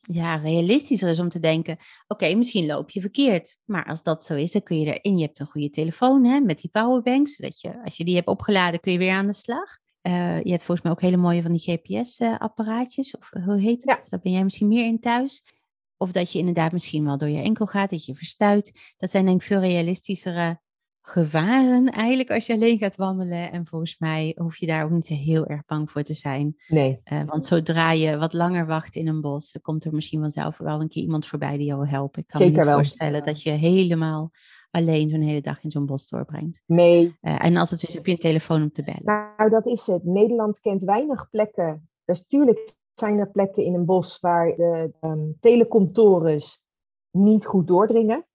ja, realistischer is om te denken, oké, misschien loop je verkeerd. Maar als dat zo is, dan kun je erin. Je hebt een goede telefoon hè, met die powerbank, zodat je, als je die hebt opgeladen, kun je weer aan de slag. Eh, je hebt volgens mij ook hele mooie van die GPS-apparaatjes, of hoe heet het?
Ja.
Daar ben jij misschien meer in thuis. Of dat je inderdaad misschien wel door je enkel gaat, dat je verstuit. Dat zijn denk ik veel realistischere gevaren eigenlijk als je alleen gaat wandelen. En volgens mij hoef je daar ook niet zo heel erg bang voor te zijn.
Nee,
Eh, want zodra je wat langer wacht in een bos, dan komt er misschien vanzelf wel een keer iemand voorbij die jou helpen. Ik kan me
Zeker
niet
wel.
voorstellen dat je helemaal alleen zo'n hele dag in zo'n bos doorbrengt.
nee.
Eh, en als het is, heb je een telefoon om te bellen.
Nou, dat is het. Nederland kent weinig plekken. Dus natuurlijk zijn er plekken in een bos waar de telecomtorens niet goed doordringen.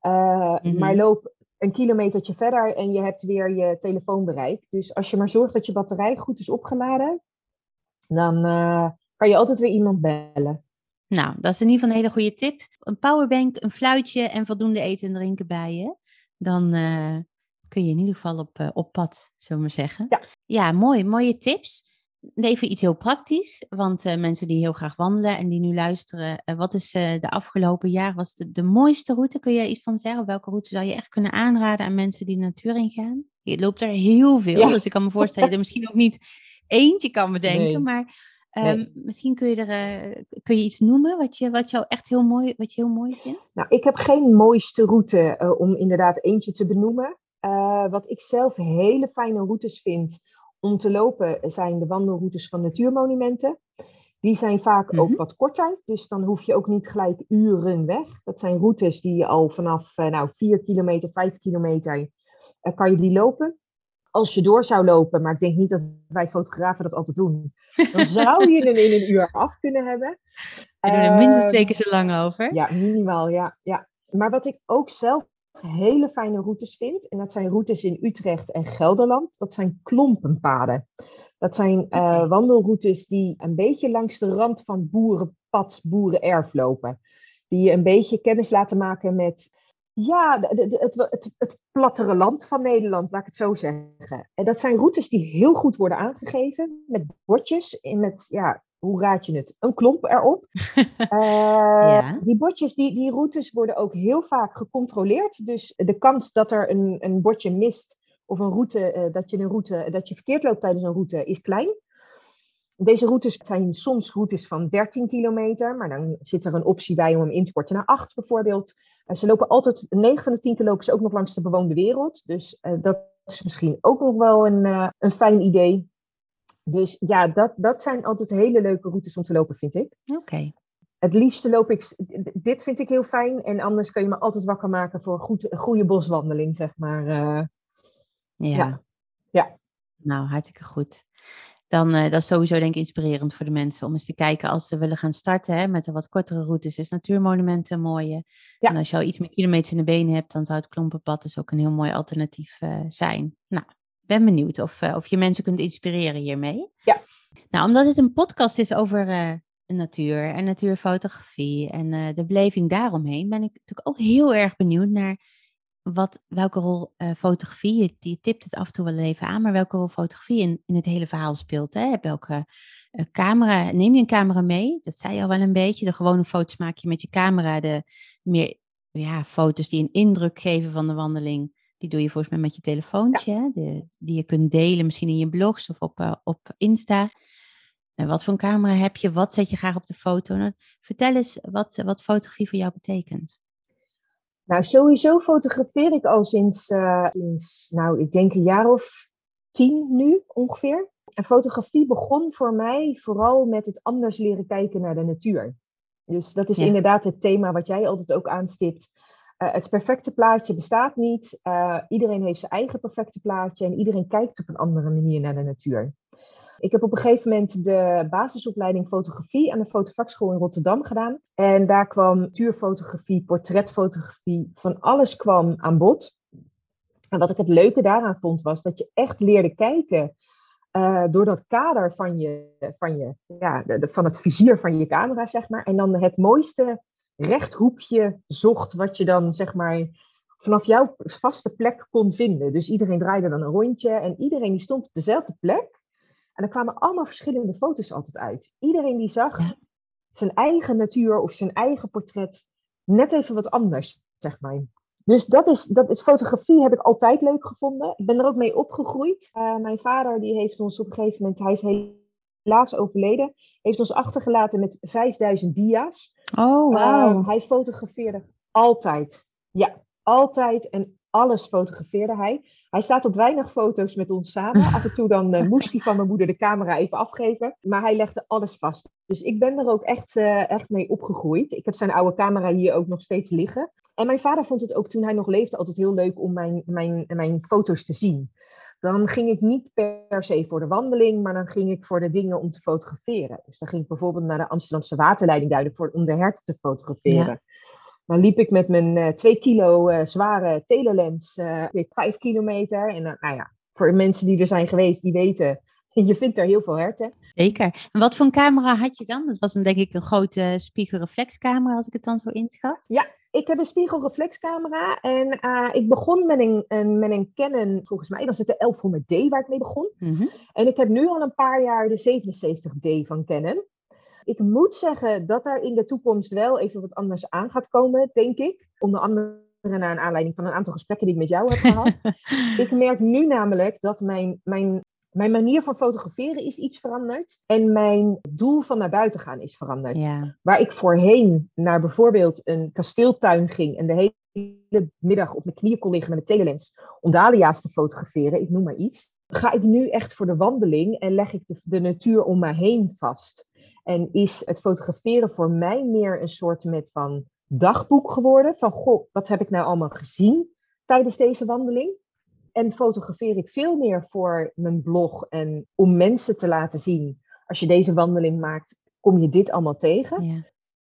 Eh,
Mhm.
Maar loop een kilometertje verder en je hebt weer je telefoonbereik. Dus als je maar zorgt dat je batterij goed is opgeladen, dan eh, kan je altijd weer iemand bellen.
Nou, dat is in ieder geval een hele goede tip. Een powerbank, een fluitje en voldoende eten en drinken bij je. Dan eh, kun je in ieder geval op, eh, op pad, zullen we maar zeggen.
Ja.
ja, mooi. Mooie tips. Even iets heel praktisch, want eh, mensen die heel graag wandelen en die nu luisteren, wat is de afgelopen jaar, wat is de, de mooiste route? Kun je daar iets van zeggen? Welke route zou je echt kunnen aanraden aan mensen die de natuur ingaan? Je loopt er heel veel,
Ja.
dus ik kan me voorstellen dat je er misschien ook niet eentje kan bedenken,
Nee.
maar ehm, misschien kun je er eh, kun je iets noemen wat je, wat jou echt heel mooi, wat je heel mooi vindt?
Nou, ik heb geen mooiste route eh, om inderdaad eentje te benoemen. Eh, wat ik zelf hele fijne routes vind om te lopen zijn de wandelroutes van natuurmonumenten. Die zijn vaak
Mhm.
ook wat korter, dus dan hoef je ook niet gelijk uren weg. Dat zijn routes die je al vanaf nou, 4 kilometer, 5 kilometer, kan je die lopen. Als je door zou lopen, maar ik denk niet dat wij fotografen dat altijd doen, dan zou je hem in een uur af kunnen hebben.
We doen er minstens
Ehm,
twee keer zo lang over.
ja, minimaal, ja, ja. Maar wat ik ook zelf hele fijne routes vind, en dat zijn routes in Utrecht en Gelderland, dat zijn klompenpaden. Dat zijn eh, wandelroutes die een beetje langs de rand van boerenpad, boerenerf lopen. Die je een beetje kennis laten maken met ja, de- de- de- het, het, het plattere land van Nederland, laat ik het zo zeggen. En dat zijn routes die heel goed worden aangegeven met bordjes en met, ja, hoe raad je het? Een klomp erop. Eh,
Ja.
Die bordjes, die, die routes worden ook heel vaak gecontroleerd. Dus de kans dat er een, een bordje mist of een route, eh, dat je een route, dat je verkeerd loopt tijdens een route, is klein. Deze routes zijn soms routes van 13 kilometer, maar dan zit er een optie bij om hem in te korten naar 8 bijvoorbeeld. Eh, ze lopen altijd, 9 van de 10 keer lopen ze ook nog langs de bewoonde wereld. Dus eh, dat is misschien ook nog wel een, eh, een fijn idee. Dus ja, dat, dat zijn altijd hele leuke routes om te lopen, vind ik.
Oké.
Het liefste loop ik, dit vind ik heel fijn. En anders kun je me altijd wakker maken voor een, goed, een goede boswandeling, zeg maar.
Ja.
Ja. Ja.
Nou, hartstikke goed. Dan uh, dat is sowieso denk ik inspirerend voor de mensen om eens te kijken als ze willen gaan starten hè, met een wat kortere routes. Is natuurmonumenten een mooie. Ja. En als je al iets meer kilometers in de benen hebt, dan zou het Klompenpad dus ook een heel mooi alternatief uh, zijn. Nou, ben benieuwd of, uh, of je mensen kunt inspireren hiermee.
Ja.
Nou, omdat het een podcast is over natuur en natuurfotografie en de beleving daaromheen, ben ik natuurlijk ook heel erg benieuwd naar wat, welke rol uh, fotografie, je, je, tipt het af en toe wel even aan, maar welke rol fotografie in, in het hele verhaal speelt. Hè? Welke uh, camera, neem je een camera mee? Dat zei je al wel een beetje. De gewone foto's maak je met je camera. De meer ja, foto's die een indruk geven van de wandeling, die doe je volgens mij met je telefoontje. De, die je kunt delen misschien in je blogs of op, uh, op Insta. En wat voor een camera heb je? Wat zet je graag op de foto? Nou, vertel eens wat, wat fotografie voor jou betekent.
Nou, sowieso fotografeer ik al sinds, uh, sinds, nou, ik denk een jaar of tien nu ongeveer. En fotografie begon voor mij vooral met het anders leren kijken naar de natuur. Dus dat is inderdaad het thema wat jij altijd ook aanstipt. Uh, het perfecte plaatje bestaat niet. Uh, iedereen heeft zijn eigen perfecte plaatje en iedereen kijkt op een andere manier naar de natuur. Ik heb op een gegeven moment de basisopleiding fotografie aan de fotovakschool in Rotterdam gedaan. En daar kwam natuurfotografie, portretfotografie, van alles kwam aan bod. En wat ik het leuke daaraan vond, was dat je echt leerde kijken uh, door dat kader van, je, van, je, ja, van het vizier van je camera, zeg maar. En dan het mooiste rechthoekje zocht, wat je dan, zeg maar, vanaf jouw vaste plek kon vinden. Dus iedereen draaide dan een rondje en iedereen die stond op dezelfde plek. En er kwamen allemaal verschillende foto's altijd uit. Iedereen die zag zijn eigen natuur of zijn eigen portret net even wat anders, zeg maar. Dus dat is, dat is fotografie heb ik altijd leuk gevonden. Ik ben er ook mee opgegroeid. Uh, mijn vader die heeft ons op een gegeven moment, hij is helaas overleden, heeft ons achtergelaten met 5000 dia's.
Oh, wow.
Uh, hij fotografeerde altijd. Ja, altijd en alles fotografeerde hij. Hij staat op weinig foto's met ons samen. Af en toe dan uh, moest hij van mijn moeder de camera even afgeven. Maar hij legde alles vast. Dus ik ben er ook echt, uh, echt mee opgegroeid. Ik heb zijn oude camera hier ook nog steeds liggen. En mijn vader vond het ook toen hij nog leefde altijd heel leuk om mijn, mijn, mijn foto's te zien. Dan ging ik niet per se voor de wandeling, maar dan ging ik voor de dingen om te fotograferen. Dus dan ging ik bijvoorbeeld naar de Amsterdamse waterleiding duiden voor, om de herten te fotograferen. Ja. Dan liep ik met mijn uh, twee kilo uh, zware telelens uh, vijf kilometer. En nou ja, voor mensen die er zijn geweest, die weten, je vindt er heel veel herten.
Zeker. En wat voor een camera had je dan? Dat was dan denk ik een grote spiegelreflexcamera, als ik het dan zo inschat.
Ja, ik heb een spiegelreflexcamera en ik begon met een, een, met een Canon, volgens mij was het de 1100D waar ik mee begon. Mm -hmm. En ik heb nu al een paar jaar de 77D van Canon ik moet zeggen dat er in de toekomst wel even wat anders aan gaat komen, denk ik. Onder andere naar een aanleiding van een aantal gesprekken die ik met jou heb gehad. ik merk nu namelijk dat mijn, mijn, mijn manier van fotograferen is iets veranderd. En mijn doel van naar buiten gaan is veranderd.
Ja.
Waar ik voorheen naar bijvoorbeeld een kasteeltuin ging en de hele middag op mijn knieën kon liggen met een telelens om dahlia's te fotograferen, ik noem maar iets. Ga ik nu echt voor de wandeling en leg ik de, de natuur om me heen vast. En is het fotograferen voor mij meer een soort met van dagboek geworden. Van goh, wat heb ik nou allemaal gezien tijdens deze wandeling? En fotografeer ik veel meer voor mijn blog en om mensen te laten zien. Als je deze wandeling maakt, kom je dit allemaal tegen.
Ja.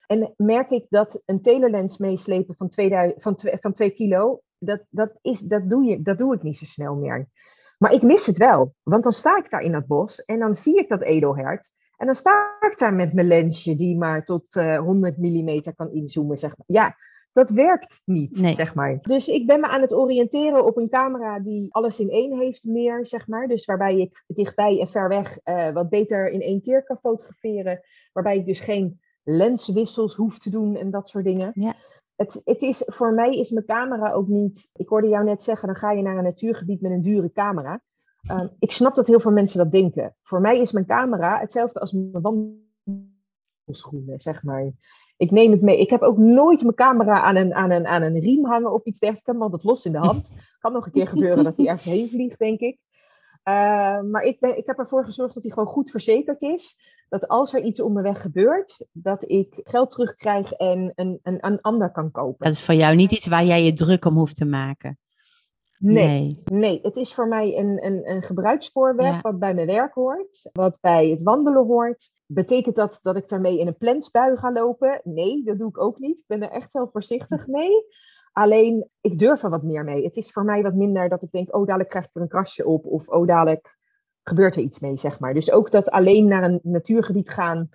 En merk ik dat een telelens meeslepen van 2, van twee, van twee kilo, dat, dat, is, dat, doe je, dat doe ik niet zo snel meer. Maar ik mis het wel, want dan sta ik daar in dat bos en dan zie ik dat edelhert. En dan sta ik daar met mijn lensje die maar tot uh, 100 mm kan inzoomen, zeg maar. Ja, dat werkt niet,
nee.
zeg maar. Dus ik ben me aan het oriënteren op een camera die alles in één heeft meer, zeg maar. Dus waarbij ik dichtbij en ver weg uh, wat beter in één keer kan fotograferen. Waarbij ik dus geen lenswissels hoef te doen en dat soort dingen.
Ja.
Het, het is, voor mij is mijn camera ook niet... Ik hoorde jou net zeggen, dan ga je naar een natuurgebied met een dure camera. Um, ik snap dat heel veel mensen dat denken. Voor mij is mijn camera hetzelfde als mijn wandelschoenen, zeg maar. Ik neem het mee. Ik heb ook nooit mijn camera aan een, aan een, aan een riem hangen of iets dergelijks. Ik heb hem altijd los in de hand. Kan nog een keer gebeuren dat hij ergens heen vliegt, denk ik. Uh, maar ik, ben, ik heb ervoor gezorgd dat hij gewoon goed verzekerd is. Dat als er iets onderweg gebeurt, dat ik geld terugkrijg en een, een, een ander kan kopen.
Dat is voor jou niet iets waar jij je druk om hoeft te maken.
Nee, nee, het is voor mij een, een, een gebruiksvoorwerp wat bij mijn werk hoort, wat bij het wandelen hoort. Betekent dat dat ik daarmee in een plensbui ga lopen? Nee, dat doe ik ook niet. Ik ben er echt wel voorzichtig mee. Alleen, ik durf er wat meer mee. Het is voor mij wat minder dat ik denk, oh, dadelijk krijg ik er een krasje op. Of oh, dadelijk gebeurt er iets mee, zeg maar. Dus ook dat alleen naar een natuurgebied gaan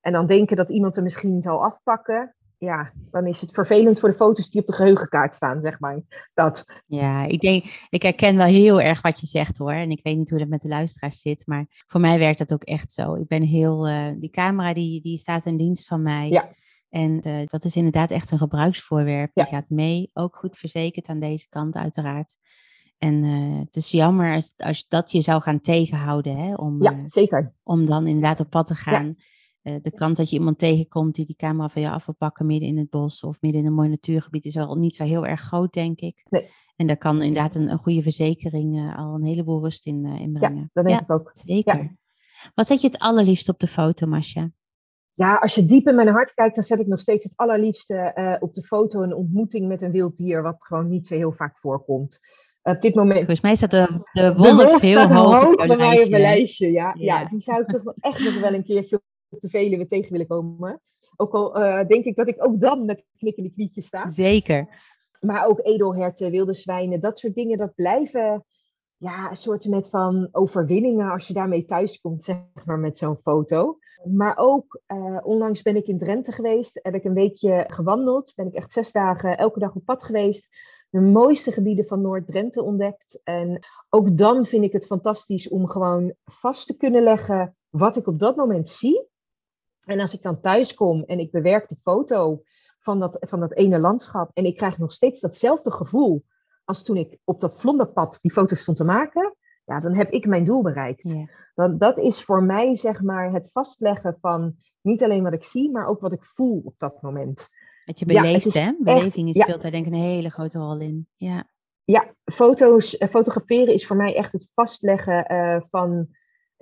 en dan denken dat iemand er misschien zal afpakken ja, dan is het vervelend voor de foto's die op de geheugenkaart staan, zeg maar. Dat.
Ja, ik denk, ik herken wel heel erg wat je zegt hoor. En ik weet niet hoe dat met de luisteraars zit, maar voor mij werkt dat ook echt zo. Ik ben heel, uh, die camera die, die staat in dienst van mij. Ja. En uh, dat is inderdaad echt een gebruiksvoorwerp. Die gaat mee, ook goed verzekerd aan deze kant uiteraard. En uh, het is jammer als, als dat je zou gaan tegenhouden, hè, om,
ja, zeker.
om dan inderdaad op pad te gaan. Ja de kans dat je iemand tegenkomt die die camera van je af wil pakken midden in het bos of midden in een mooi natuurgebied is al niet zo heel erg groot, denk ik. Nee. En daar kan inderdaad een, een goede verzekering uh, al een heleboel rust in, uh, in brengen.
Ja, dat denk ik ook.
Zeker. Ja. Wat zet je het allerliefst op de foto, Masja?
Ja, als je diep in mijn hart kijkt, dan zet ik nog steeds het allerliefste op de foto een ontmoeting met een wild dier, wat gewoon niet zo heel vaak voorkomt. Op dit moment.
Volgens mij staat de, de wolf, de wolf heel hoog,
bij mij op mijn lijstje. Ja, ja. ja, die zou ik toch echt nog wel een keertje de velen weer tegen willen komen. Ook al uh, denk ik dat ik ook dan met knikkende knietjes sta.
Zeker.
Maar ook edelherten, wilde zwijnen, dat soort dingen, dat blijven ja, een soort met van overwinningen als je daarmee thuis komt, zeg maar, met zo'n foto. Maar ook, uh, onlangs ben ik in Drenthe geweest, heb ik een weekje gewandeld, ben ik echt zes dagen elke dag op pad geweest. De mooiste gebieden van Noord-Drenthe ontdekt. En ook dan vind ik het fantastisch om gewoon vast te kunnen leggen wat ik op dat moment zie. En als ik dan thuis kom en ik bewerk de foto van dat, van dat ene landschap en ik krijg nog steeds datzelfde gevoel als toen ik op dat vlonderpad die foto stond te maken, ja, dan heb ik mijn doel bereikt. Dan, dat is voor mij zeg maar het vastleggen van niet alleen wat ik zie, maar ook wat ik voel op dat moment.
Dat je beleeft, hè? Beleving echt, speelt daar denk ik een hele grote rol in. Ja,
ja foto's, eh, fotograferen is voor mij echt het vastleggen uh, van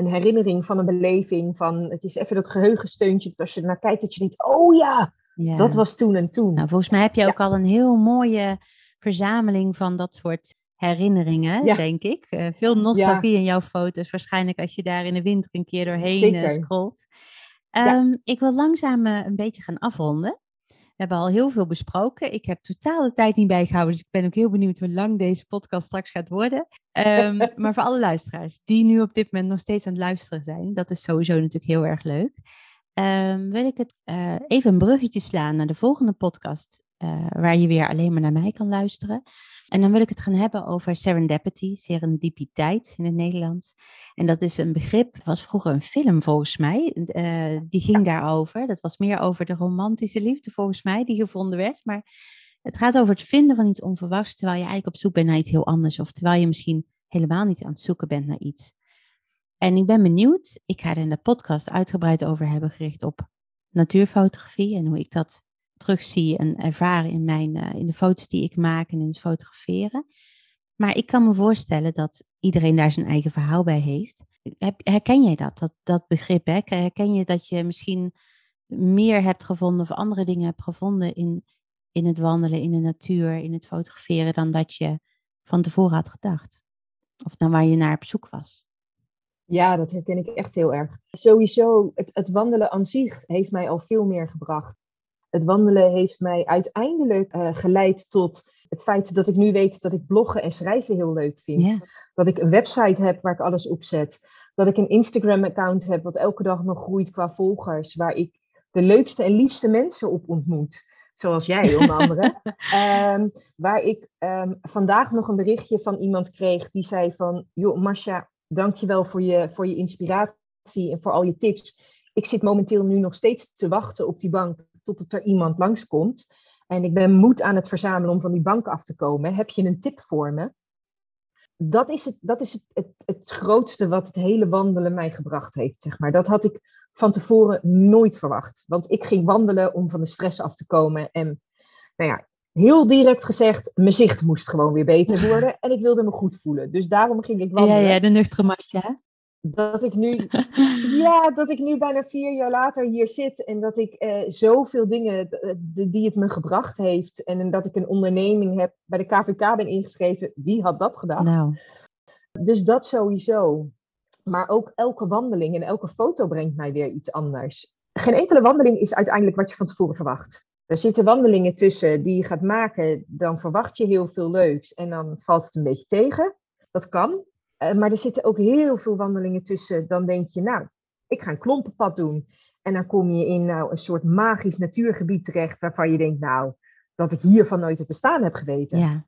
een herinnering van een beleving. Van, het is even dat geheugensteuntje. Dat als je er naar kijkt, dat je denkt, oh ja, dat was toen en toen.
Nou, volgens mij heb je ook al een heel mooie verzameling van dat soort herinneringen, denk ik. Uh, veel nostalgie in jouw foto's. Waarschijnlijk als je daar in de winter een keer doorheen uh, scrolt. Um, ik wil langzaam uh, een beetje gaan afronden. We hebben al heel veel besproken. Ik heb totaal de tijd niet bijgehouden, dus ik ben ook heel benieuwd hoe lang deze podcast straks gaat worden. Um, maar voor alle luisteraars die nu op dit moment nog steeds aan het luisteren zijn, dat is sowieso natuurlijk heel erg leuk. Um, wil ik het uh, even een bruggetje slaan naar de volgende podcast, uh, waar je weer alleen maar naar mij kan luisteren. En dan wil ik het gaan hebben over serendipity, serendipiteit in het Nederlands. En dat is een begrip, was vroeger een film volgens mij, uh, die ging daarover. Dat was meer over de romantische liefde volgens mij, die gevonden werd. Maar het gaat over het vinden van iets onverwachts, terwijl je eigenlijk op zoek bent naar iets heel anders. Of terwijl je misschien helemaal niet aan het zoeken bent naar iets. En ik ben benieuwd, ik ga er in de podcast uitgebreid over hebben gericht op natuurfotografie en hoe ik dat terugzie en ervaren in, mijn, uh, in de foto's die ik maak en in het fotograferen. Maar ik kan me voorstellen dat iedereen daar zijn eigen verhaal bij heeft. Herken jij dat, dat, dat begrip? Hè? Herken je dat je misschien meer hebt gevonden of andere dingen hebt gevonden in, in het wandelen, in de natuur, in het fotograferen, dan dat je van tevoren had gedacht? Of dan waar je naar op zoek was?
Ja, dat herken ik echt heel erg. Sowieso, het, het wandelen aan zich heeft mij al veel meer gebracht. Het wandelen heeft mij uiteindelijk uh, geleid tot het feit dat ik nu weet dat ik bloggen en schrijven heel leuk vind. Dat ik een website heb waar ik alles op zet. Dat ik een Instagram-account heb wat elke dag nog groeit qua volgers. Waar ik de leukste en liefste mensen op ontmoet. Zoals jij, onder andere. um, waar ik um, vandaag nog een berichtje van iemand kreeg die zei van... Joh, Marcia, dankjewel voor je, voor je inspiratie en voor al je tips. Ik zit momenteel nu nog steeds te wachten op die bank totdat er iemand langskomt. En ik ben moed aan het verzamelen om van die bank af te komen. Heb je een tip voor me? Dat is het, dat is het, het, het grootste wat het hele wandelen mij gebracht heeft. Zeg maar. Dat had ik van tevoren nooit verwacht. Want ik ging wandelen om van de stress af te komen. En nou ja, heel direct gezegd, mijn zicht moest gewoon weer beter worden. En ik wilde me goed voelen. Dus daarom ging ik wandelen.
Ja, ja de nuchtere masje.
Dat ik nu, ja, dat ik nu bijna vier jaar later hier zit en dat ik uh, zoveel dingen die het me gebracht heeft en dat ik een onderneming heb, bij de KVK ben ingeschreven, wie had dat gedacht? Nou. Dus dat sowieso. Maar ook elke wandeling en elke foto brengt mij weer iets anders. Geen enkele wandeling is uiteindelijk wat je van tevoren verwacht. Er zitten wandelingen tussen die je gaat maken, dan verwacht je heel veel leuks en dan valt het een beetje tegen. Dat kan. Eh, maar er zitten ook heel veel wandelingen tussen. Dan denk je, nou, ik ga een klompenpad doen. En dan kom je in nou, een soort magisch natuurgebied terecht waarvan je denkt, nou, dat ik hiervan nooit het bestaan heb geweten. Ja.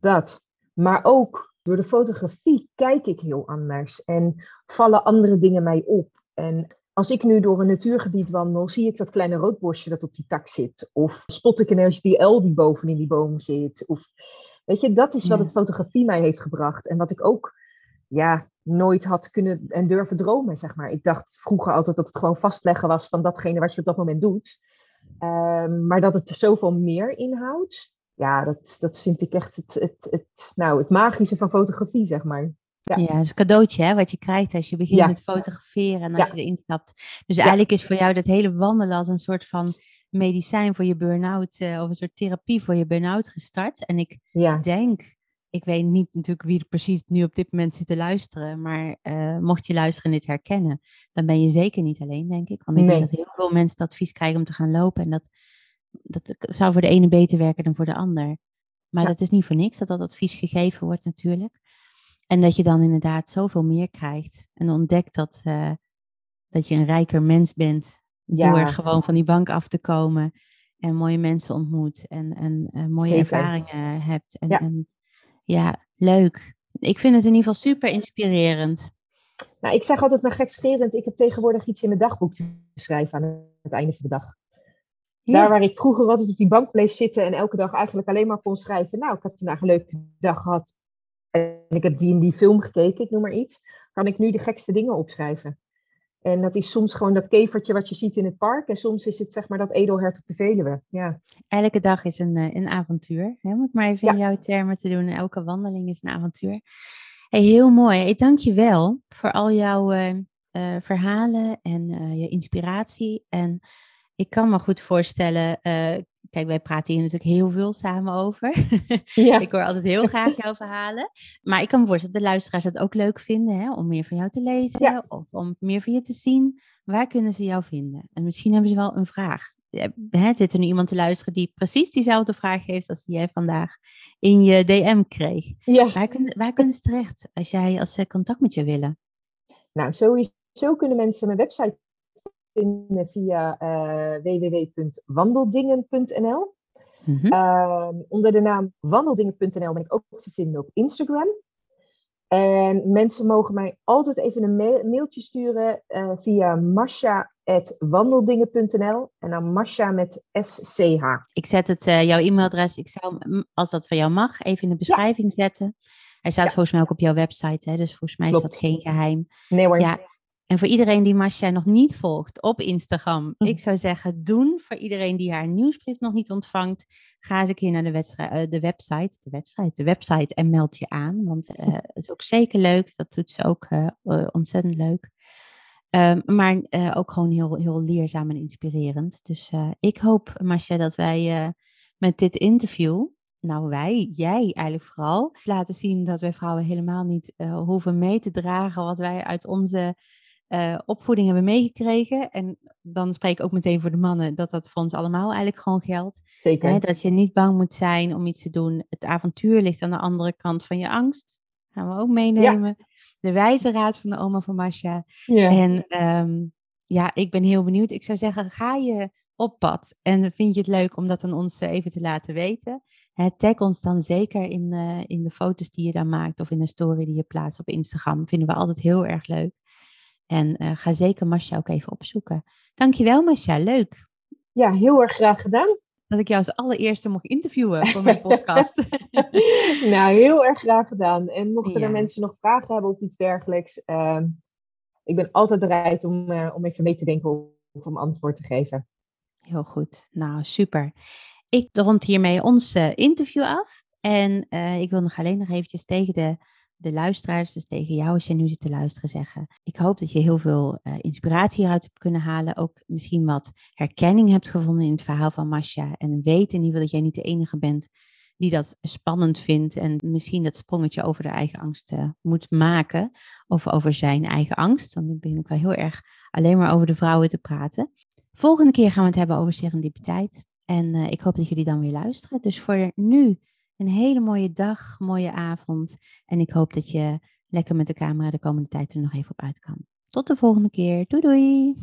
Dat. Maar ook door de fotografie kijk ik heel anders en vallen andere dingen mij op. En als ik nu door een natuurgebied wandel, zie ik dat kleine roodborstje dat op die tak zit. Of spot ik ineens die el die boven in die boom zit. Of, weet je, dat is wat het fotografie mij heeft gebracht. En wat ik ook ja, nooit had kunnen en durven dromen, zeg maar. Ik dacht vroeger altijd dat het gewoon vastleggen was van datgene wat je op dat moment doet. Ehm, maar dat het zoveel meer inhoudt, ja, dat, dat vind ik echt het, het, het, nou, het magische van fotografie, zeg maar.
Ja, ja is een cadeautje hè, wat je krijgt als je begint met fotograferen en als je erin stapt. Dus eigenlijk is voor jou dat hele wandelen als een soort van medicijn voor je burn-out uh, of een soort therapie voor je burn-out gestart. En ik denk ik weet niet natuurlijk wie er precies nu op dit moment zit te luisteren, maar uh, mocht je luisteren en dit herkennen, dan ben je zeker niet alleen, denk ik. Want ik denk dat heel veel mensen het advies krijgen om te gaan lopen en dat, dat zou voor de ene beter werken dan voor de ander. Maar dat is niet voor niks dat dat advies gegeven wordt natuurlijk. En dat je dan inderdaad zoveel meer krijgt en ontdekt dat, uh, dat je een rijker mens bent door gewoon van die bank af te komen en mooie mensen ontmoet en, en uh, mooie ervaringen hebt. En, en ja, leuk. Ik vind het in ieder geval super inspirerend.
Nou, ik zeg altijd maar gekscherend, ik heb tegenwoordig iets in mijn dagboek te schrijven aan het einde van de dag. Daar waar ik vroeger altijd op die bank bleef zitten en elke dag eigenlijk alleen maar kon schrijven. Nou, ik heb vandaag een leuke dag gehad. En ik heb die in die film gekeken, ik noem maar iets. Kan ik nu de gekste dingen opschrijven. En dat is soms gewoon dat kevertje wat je ziet in het park. En soms is het zeg maar dat edelhert op de Veluwe. Ja.
Elke dag is een, eh, een avontuur. Hè? Om het maar even in jouw termen te doen. Elke wandeling is een avontuur. Hey, heel mooi. Ik dank je wel voor al jouw uh, uh, verhalen en je inspiratie. En ik kan me goed voorstellen, Kijk, wij praten hier natuurlijk heel veel samen over. Ja. ik hoor altijd heel graag jouw verhalen. Maar ik kan me voorstellen dat de luisteraars het ook leuk vinden hè, om meer van jou te lezen of om meer van je te zien. Waar kunnen ze jou vinden? En misschien hebben ze wel een vraag. Hè, zit er nu iemand te luisteren die precies diezelfde vraag heeft als die jij vandaag in je DM kreeg? Ja. Waar, kunnen, waar kunnen ze terecht als, jij, als ze contact met je willen?
Nou, sowieso kunnen mensen mijn website vinden via uh, www.wandeldingen.nl. Mm -hmm. onder de naam wandeldingen.nl ben ik ook te vinden op Instagram. En mensen mogen mij altijd even een mailtje sturen uh, via masha.wandeldingen.nl en dan Masha met SCH.
Ik zet het, uh, jouw e-mailadres, ik zou, als dat van jou mag, even in de beschrijving zetten. Hij staat volgens mij ook op jouw website, hè? dus volgens mij is dat geen geheim.
Nee hoor.
Ja, en voor iedereen die Marcia nog niet volgt op Instagram, hm. ik zou zeggen doen. Voor iedereen die haar nieuwsbrief nog niet ontvangt, ga eens een keer naar de, wedstrijd, uh, de website, de wedstrijd, de website en meld je aan. Want uh, het is ook zeker leuk. Dat doet ze ook uh, ontzettend leuk. Um, maar ook gewoon heel, heel leerzaam en inspirerend. Dus ik hoop, Marcia, dat wij met dit interview nou wij, jij eigenlijk vooral, laten zien dat wij vrouwen helemaal niet uh, hoeven mee te dragen wat wij uit onze uh, opvoeding hebben meegekregen. En dan spreek ik ook meteen voor de mannen dat dat voor ons allemaal eigenlijk gewoon geldt.
Zeker. Hè,
dat je niet bang moet zijn om iets te doen. Het avontuur ligt aan de andere kant van je angst. Gaan we ook meenemen. De wijze raad van de oma van Masha. Ja. En um, ja, ik ben heel benieuwd. Ik zou zeggen, ga je op pad. En vind je het leuk om dat aan ons eh, even te laten weten? Hè, tag ons dan zeker in, uh, in de foto's die je dan maakt of in de story die je plaatst op Instagram. Vinden we altijd heel erg leuk. En uh, ga zeker Masha ook even opzoeken. Dankjewel Masha, leuk.
Ja, heel erg graag gedaan.
Dat ik jou als allereerste mocht interviewen voor mijn podcast.
nou, heel erg graag gedaan. En mochten er mensen nog vragen hebben of iets dergelijks, uh, ik ben altijd bereid om, uh, om even mee te denken of om antwoord te geven.
Heel goed. Nou, super. Ik rond hiermee ons interview af. En ik wil nog alleen nog eventjes tegen de de luisteraars, dus tegen jou als je nu zit te luisteren, zeggen. Ik hoop dat je heel veel uh, inspiratie eruit hebt kunnen halen. Ook misschien wat herkenning hebt gevonden in het verhaal van Masha. En weet in ieder geval dat jij niet de enige bent die dat spannend vindt. En misschien dat sprongetje over de eigen angst uh, moet maken. Of over zijn eigen angst. Dan ben ik wel heel erg alleen maar over de vrouwen te praten. Volgende keer gaan we het hebben over serendipiteit. En uh, ik hoop dat jullie dan weer luisteren. Dus voor nu een hele mooie dag, mooie avond. En ik hoop dat je lekker met de camera de komende tijd er nog even op uit kan. Tot de volgende keer. Doei doei!